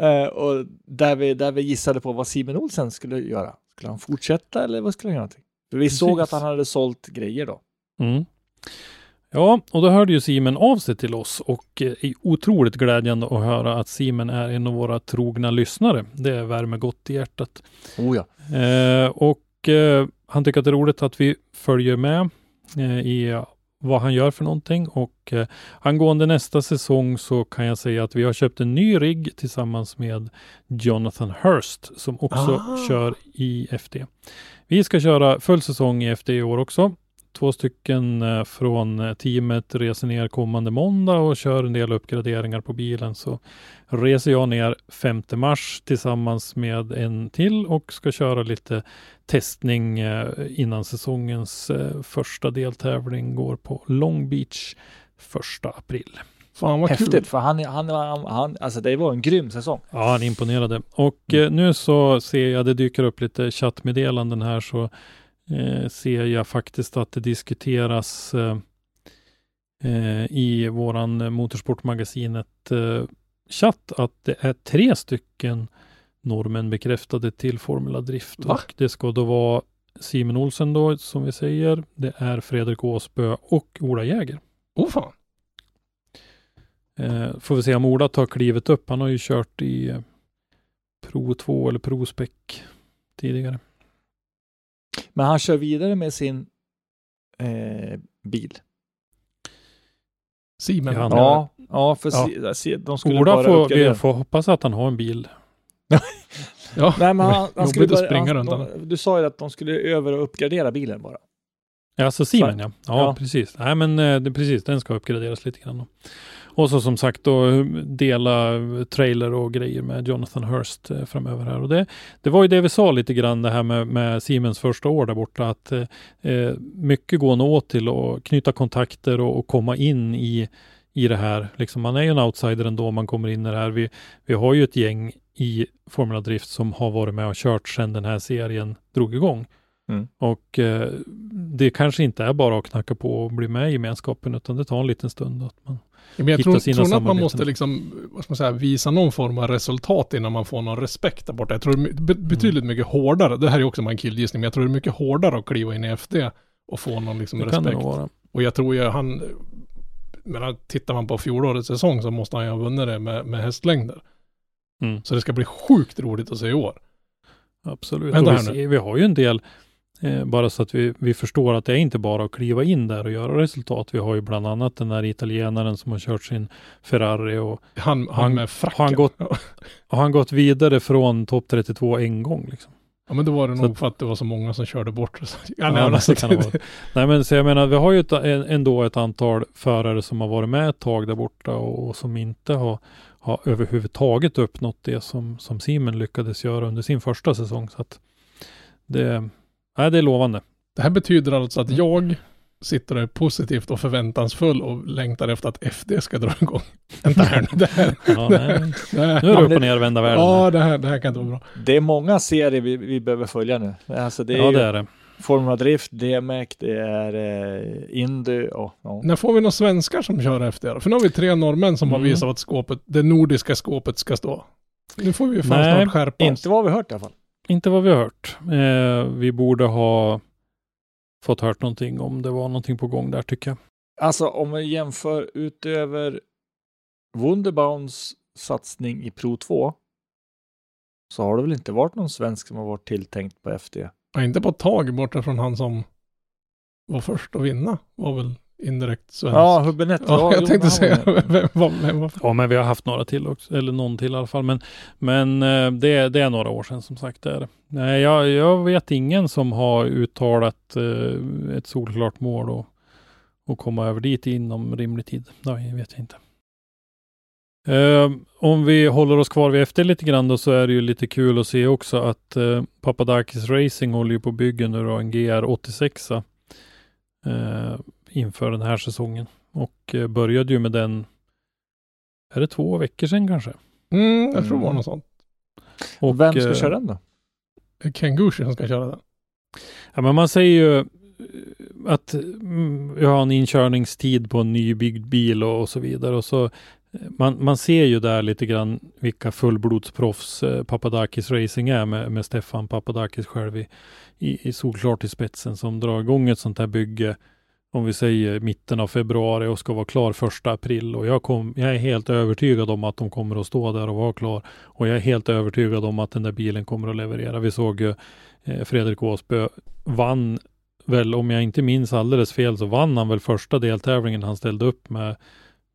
Eh, och där vi, där vi gissade på vad Simon Olsen skulle göra. Skulle han fortsätta eller vad skulle han göra? någonting? För vi såg Precis. att han hade sålt grejer då. Mm. Ja, och då hörde ju Simen av sig till oss och eh, är otroligt glädjande att höra att Simen är en av våra trogna lyssnare. Det värmer gott i hjärtat. Oh ja. Eh, och eh, han tycker att det är roligt att vi följer med eh, i vad han gör för någonting och eh, angående nästa säsong så kan jag säga att vi har köpt en ny rigg tillsammans med Jonathan Hurst som också Ah. kör i FD. Vi ska köra full säsong i FD i år också. Två stycken eh, från eh, teamet reser ner kommande måndag och kör en del uppgraderingar på bilen. Så reser jag ner 5 mars tillsammans med en till och ska köra lite testning eh, innan säsongens första deltävling går på Long Beach 1 april. Fan vad Häftigt, kul. för han, han, han, han, alltså det var en grym säsong. Ja, han imponerade. Och eh, nu så ser jag, det dyker upp lite chattmeddelanden här, så eh, ser jag faktiskt att det diskuteras eh, i våran Motorsportmagasinet eh, chatt att det är tre stycken normen bekräftade till Formula Drift. Va? Och det ska då vara Simon Olsen då, som vi säger. Det är Fredrik Åsbö och Ola Jäger. Oh fan. Eh, får vi se om Ola tar klivet upp. Han har ju kört i Pro 2 eller Pro Spec tidigare. Men han kör vidare med sin eh, bil. Simen. Ja, Ja, ja för Ja. Se, de skulle Ola bara får, vi får hoppas att han har en bil. Ja. Nej, men han, han skulle bara, springa han, runt de, Du sa ju att de skulle över och uppgradera bilen bara. Ja, alltså Simen ja. ja. Ja. precis. Nej, men eh, det, precis, den ska uppgraderas lite grann. Då. Och så som sagt då dela trailer och grejer med Jonathan Hurst eh, framöver här. Och det, det var ju det vi sa lite grann det här med, med Siemens första år där borta. Att eh, eh mycket går nog åt till att knyta kontakter och, och komma in i, i det här. Liksom, man är ju en outsider ändå om man kommer in i det här. Vi, vi har ju ett gäng i Formula Drift som har varit med och kört sedan den här serien drog igång. Mm. Och eh, det kanske inte är bara att knacka på och bli med i gemenskapen, utan det tar en liten stund att man Men jag tror, sina tror att man måste liksom, vad ska man säga, visa någon form av resultat innan man får någon respekt där borta. Jag tror det är be- betydligt mycket hårdare, det här är också en killgissning, men jag tror det är mycket hårdare att kliva in i FD och få någon liksom det kan det respekt. nog vara. Och jag tror ju han, men tittar man på fjolårets säsong så måste han ju ha vunnit det med, med hästlängder. Mm. Så det ska bli sjukt roligt att se i år. Absolut. Vänta Och vi, ser, vi har ju en del, eh, bara så att vi, vi förstår att det är inte bara att kliva in där och göra resultat. Vi har ju bland annat den där italienaren som har kört sin Ferrari och Han, han, Han- med fracken. har han gått- har han gått vidare från topp 32 en gång. Liksom. Ja men då var det Så nog att- för att det var så många som körde bort. Så- Ja, Ja, nej, alltså, kan det vara. Nej men så jag menar, vi har ju ett, ändå ett antal förare som har varit med ett tag där borta och, och som inte har, har överhuvudtaget uppnått det som, som Simen lyckades göra under sin första säsong. Så att det, nej, det är lovande. Det här betyder alltså att jag sitter och är positivt och förväntansfull och längtar efter att FD ska dra igång. Vänta här nu. Det här, Ja, nej. det här, Nu är det upp och ner vända världen. här. ja, det här, det här kan inte vara bra. Det är många serier vi, vi behöver följa nu. Alltså det är ja, det är det. Formula Drift, DMEC, det är eh, Indy och ja. När får vi några svenskar som kör då? För nu har vi tre norrmän som har Mm. visat att skåpet, det nordiska skåpet ska stå. Nu får vi ju fan Nej, snart skärpa oss. Inte vad vi hört i alla fall. Inte vad vi har hört. Eh, vi borde ha fått hört någonting om det var någonting på gång där tycker jag. Alltså om vi jämför utöver Wunderbaums satsning i Pro 2 så har det väl inte varit någon svensk som har varit tilltänkt på FD. Ja, inte på ett tag borta från han som var först att vinna. Var väl indirekt svensk. Ja, Hubinett. Ja, jag jo, tänkte var säga, vem, vem, vem var Ja, men vi har haft några till också, eller någon till i alla fall. Men, men eh, det, det är några år sedan som sagt. Det är det. Nej, jag, jag vet ingen som har uttalat eh, ett solklart mål och, och komma över dit inom rimlig tid. Nej, vet jag inte. Eh, om vi håller oss kvar vid efter lite grann då så är det ju lite kul att se också att eh, Papadakis Racing håller ju på att bygga nu då en GR86 eh, inför den här säsongen. Och eh, började ju med den, är det två veckor sedan kanske? Mm, jag tror det var Mm. något sånt. Och, Vem ska eh, köra den då? Ken Gushi som ska köra den. Ja, men man säger ju eh, att mm, vi har en inkörningstid på en nybyggd bil och, och så vidare. Och så, man, man ser ju där lite grann vilka fullblodsproffs eh, Papadakis Racing är med, med Stefan Papadakis själv i, i, i solklart i spetsen som drar igång ett sånt här bygge om vi säger mitten av februari och ska vara klar första april. Och jag, kom, jag är helt övertygad om att de kommer att stå där och vara klar. Och jag är helt övertygad om att den där bilen kommer att leverera. Vi såg ju eh, Fredrik Åsbö vann väl, om jag inte minns alldeles fel, så vann han väl första deltävlingen han ställde upp med,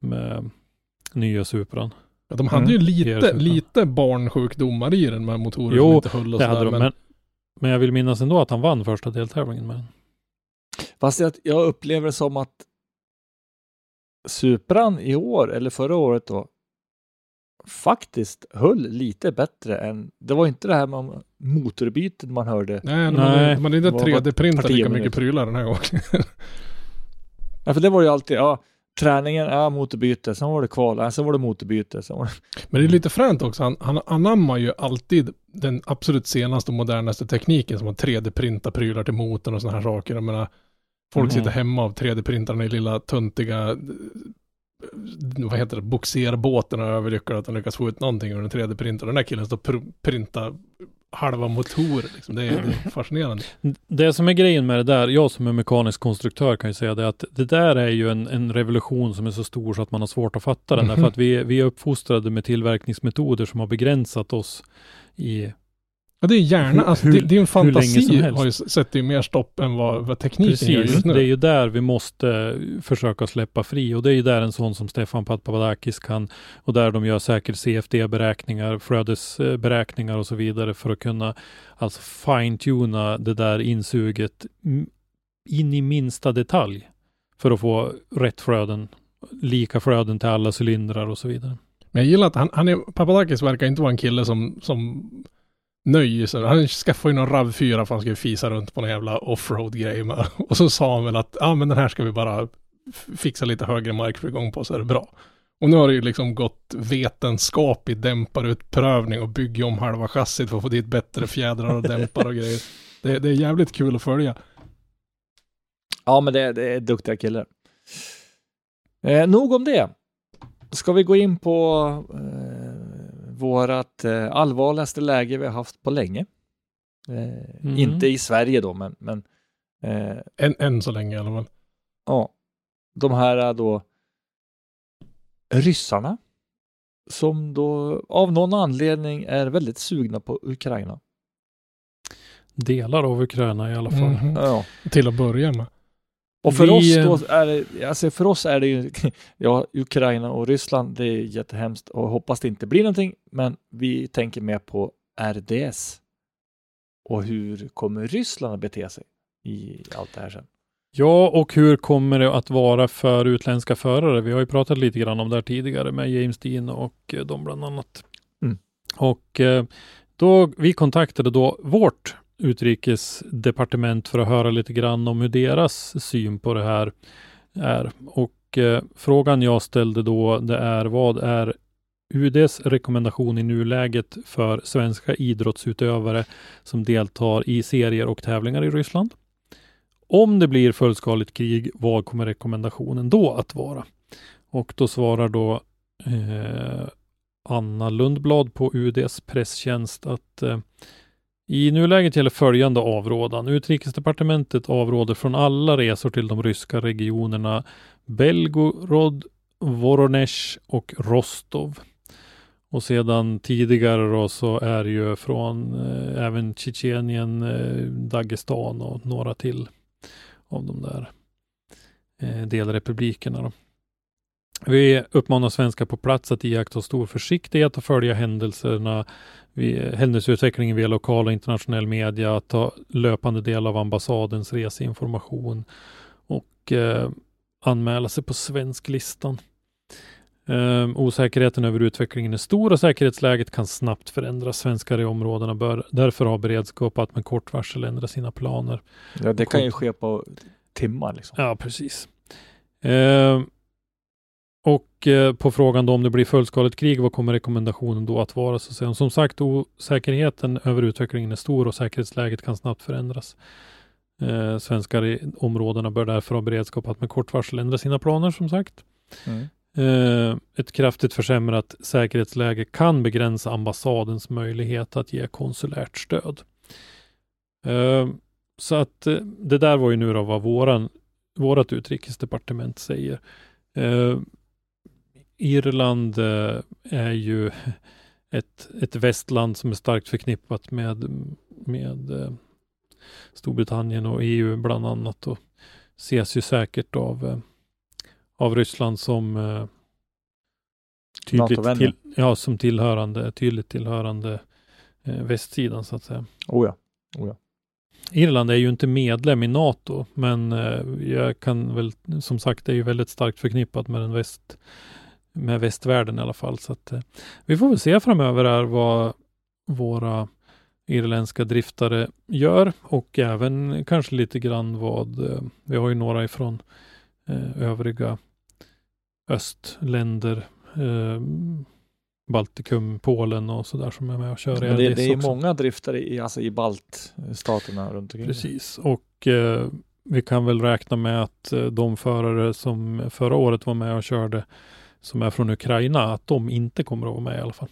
med nya Supran. Ja, de hade Mm. ju Det lite, barnsjukdomar i den med motorer Jo, som inte höll och Det hade sådär. de, men, men jag vill minnas ändå att han vann första deltävlingen med den. Fast jag, jag upplever det som att Supran i år, eller förra året då, faktiskt höll lite bättre än, det var inte det här med motorbytet man hörde. Nej, Nej. de hade inte Vad var 3D-printat partier lika mycket prylar den här gången. Ja, för det var ju alltid, ja, träningen, ja, motorbyte, sen var det kval, ja, sen var det motorbyte, sen var det... Men det är lite fränt också. Han, han anammar ju alltid den absolut senaste och modernaste tekniken som att 3D-printa prylar till motorn och sådana här saker. Jag menar, folk sitter hemma av 3D-printarna i lilla töntiga, vad heter det, boxerbåten och överlyckade att han lyckas få ut någonting ur en 3D-printer. Den där killen står och pr- printar halva motorer liksom. Det är, det är fascinerande. Det som är grejen med det där, jag som är mekanisk konstruktör kan ju säga det att det där är ju en, en revolution som är så stor så att man har svårt att fatta den. Mhm. Därför att vi, vi är uppfostrade med tillverkningsmetoder som har begränsat oss i Ja, det är gärna, Hur- alltså, hur- din, din hur länge fantasi har ju sätter ju mer stopp än vad, vad tekniken gör Precis, just nu. det är ju där vi måste försöka släppa fri och det är ju där en sån som Stefan Papadakis kan och där de gör säkert CFD-beräkningar, flödesberäkningar och så vidare för att kunna alltså fine-tuna det där insuget in i minsta detalj för att få rätt flöden, lika flöden till alla cylindrar och så vidare. Men jag gillar att han, han är, Papadakis verkar inte vara en kille som, som sig. Han skaffade ju någon RAV4 för han skulle fisa runt på någon jävla offroad-grej. med. Och så sa han väl att, ja men den här ska vi bara fixa lite högre markfrigång på så är det bra. Och nu har det ju liksom gått vetenskap i dämparutprövning och bygga om halva chassit för att få dit bättre fjädrar och dämpare och grejer. Det, det är jävligt kul att följa. Ja, men det, det är duktiga killar. Eh, nog om det. Ska vi gå in på eh, vårat eh, allvarligaste läge vi har haft på länge? Eh, Mm. Inte i Sverige då, men, men eh, Än, än så länge i alla fall. ja, de här då ryssarna som då av någon anledning är väldigt sugna på Ukraina. Delar av Ukraina i alla fall. Mhm. Ja. Till att börja med. Och för Vi, oss då är det, alltså för oss är det ju, ja, Ukraina och Ryssland, det är jättehemskt och hoppas det inte blir någonting, men vi tänker mer på RDS. Och hur kommer Ryssland att bete sig i allt det här sen? Ja, och hur kommer det att vara för utländska förare? Vi har ju pratat lite grann om det här tidigare med James Dean och eh, de bland annat. Mm. Och eh, då vi kontaktade då vårt utrikesdepartement för att höra lite grann om hur deras syn på det här är. Och eh, frågan jag ställde då det är vad är UDs rekommendation i nuläget för svenska idrottsutövare som deltar i serier och tävlingar i Ryssland? Om det blir fullskaligt krig, vad kommer rekommendationen då att vara? Och då svarar då eh, Anna Lundblad på UDs presstjänst att eh, i nuläget gäller följande avrådan. Utrikesdepartementet avråder från alla resor till de ryska regionerna Belgorod, Voronezh och Rostov. Och sedan tidigare då så är det ju från eh, även Tjetjenien, eh, Dagestan och några till av de där eh, delrepublikerna. Då. Vi uppmanar svenskar på plats att iaktta stor försiktighet och följa händelserna, händelseutvecklingen via lokal och internationell media, att ta löpande del av ambassadens reseinformation och eh, anmäla sig på svensklistan. Um, osäkerheten över utvecklingen är stor och säkerhetsläget kan snabbt förändras. Svenskar i områdena bör därför ha beredskap att med kort varsel ändra sina planer. Ja, det kan ju ske på timmar liksom. Ja, precis. Ehm, och eh, på frågan då om det blir fullskaligt krig, vad kommer rekommendationen då att vara? Så säger hon, som sagt, osäkerheten över utvecklingen är stor och säkerhetsläget kan snabbt förändras. Eh, svenskar i områdena bör därför ha beredskap att med kort varsel ändra sina planer, som sagt. Mm. Eh, ett kraftigt försämrat säkerhetsläge kan begränsa ambassadens möjlighet att ge konsulärt stöd. Eh, så att eh, det där var ju nu då vad våran, vårat utrikesdepartement säger. Irland eh, är ju ett, ett västland som är starkt förknippat med, med eh, Storbritannien och EU bland annat och ses ju säkert av, eh, av Ryssland som tydligt till, ja, som tillhörande, tydligt tillhörande västsidan så att säga. Oh ja. Irland är ju inte medlem i NATO, men jag kan väl, som sagt, det är ju väldigt starkt förknippat med den väst, med västvärlden i alla fall. Så att, eh, vi får väl se framöver här vad våra irländska driftare gör och även kanske lite grann vad, eh, vi har ju några ifrån eh, övriga östländer, Baltikum, Polen och sådär som är med och kör Men det, det är också. många driftare i, alltså i baltstaterna runt omkring. Precis, och eh, vi kan väl räkna med att de förare som förra året var med och körde som är från Ukraina, att de inte kommer att vara med i alla fall.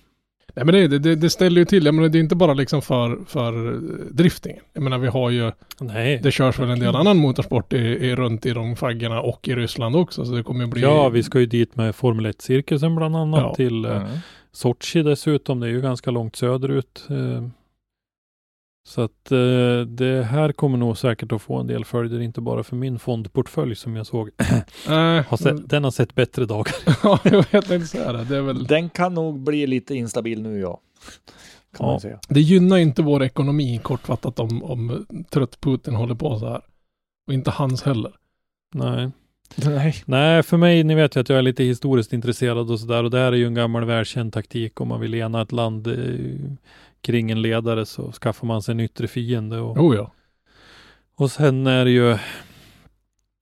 Nej men det, det, det ställer ju till, jag menar det är inte bara liksom för, för eh, driftingen. Jag menar vi har ju, Nej, det körs väl en del annan motorsport i, i, runt i de faggorna och i Ryssland också. Så det kommer bli... ja, vi ska ju dit med Formel 1-cirkusen bland annat Ja. till eh, Mm. Sochi dessutom. Det är ju ganska långt söderut. Så att eh, det här kommer nog säkert att få en del följder, inte bara för min fondportfölj som jag såg. Nej, Har sett, den har sett bättre dagar. ja, jag tänkte säga det. Det, är väl, Den kan nog bli lite instabil nu ja. Kan Ja. man säga. det gynnar inte vår ekonomi kortfattat om, om trött Putin håller på så här. Och inte hans heller. Nej. Nej. Nej, för mig, ni vet ju att jag är lite historiskt intresserad och sådär och det här är ju en gammal välkänd taktik om man vill ena ett land eh, kring en ledare så skaffar man sig en yttre fiende och, Oh ja. och sen är det ju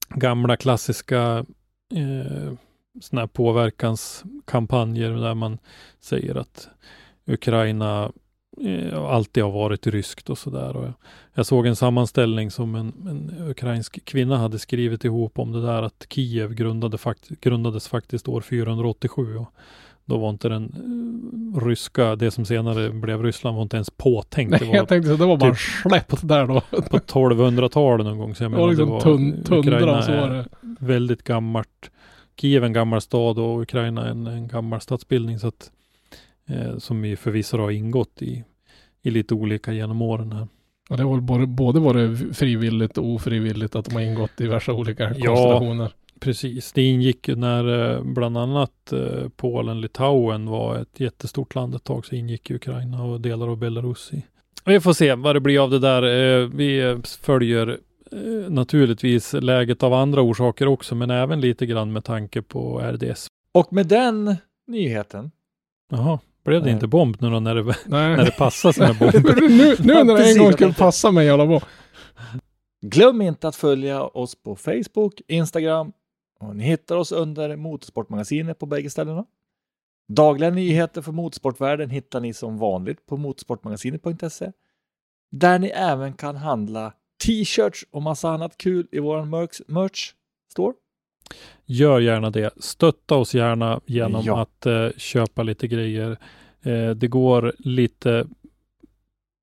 gamla klassiska eh, sådana här påverkanskampanjer där man säger att Ukraina eh, alltid har varit ryskt och sådär. Jag, jag såg en sammanställning som en, en ukrainsk kvinna hade skrivit ihop om det där att Kiev grundade fakt grundades faktiskt år 487. Och då var inte den eh, ryska, det som senare blev Ryssland, var inte ens påtänkt. Nej, det var jag tänkte så det var bara typ- släppt där då. på 1200-talet någon gång. Så jag Det var liksom tun, tundra Ukraina och så var det. väldigt gammalt. Kiev en gammal stad och Ukraina en, en gammal statsbildning. Så att, eh, som ju förvisso har ingått i, i lite olika genom åren här. Och det var väl både, både varit frivilligt och ofrivilligt att de har ingått i diverse olika Ja. Precis, det ingick ju när eh, bland annat eh, Polen, Litauen var ett jättestort land ett tag så ingick Ukraina och delar av Belarus i. Vi får se vad det blir av det där. Eh, Vi följer naturligtvis läget av andra orsaker också, men även lite grann med tanke på RDS. Och med den nyheten Jaha, blev det Nej. inte bomb nu då när det, Nej. när det passar sig med bomb? nu, nu när det en gång jag skulle passa mig hålla på. Glöm inte att följa oss på Facebook, Instagram och ni hittar oss under Motorsportmagasinet på bägge ställena. Dagliga nyheter för motorsportvärlden hittar ni som vanligt på motorsportmagasinet.se där ni även kan handla t-shirts och massa annat kul i vår merch, store. Gör gärna det. Stötta oss gärna genom Ja. att eh, köpa lite grejer. Eh, det går lite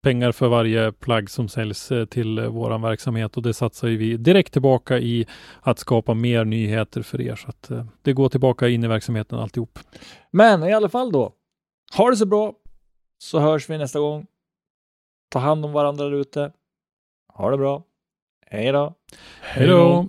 pengar för varje plagg som säljs eh, till eh, våran verksamhet och det satsar ju vi direkt tillbaka i att skapa mer nyheter för er. Så att eh, det går tillbaka in i verksamheten alltihop. Men i alla fall då, ha det så bra så hörs vi nästa gång. Ta hand om varandra där ute. Ha det bra. Hej då! Hej då!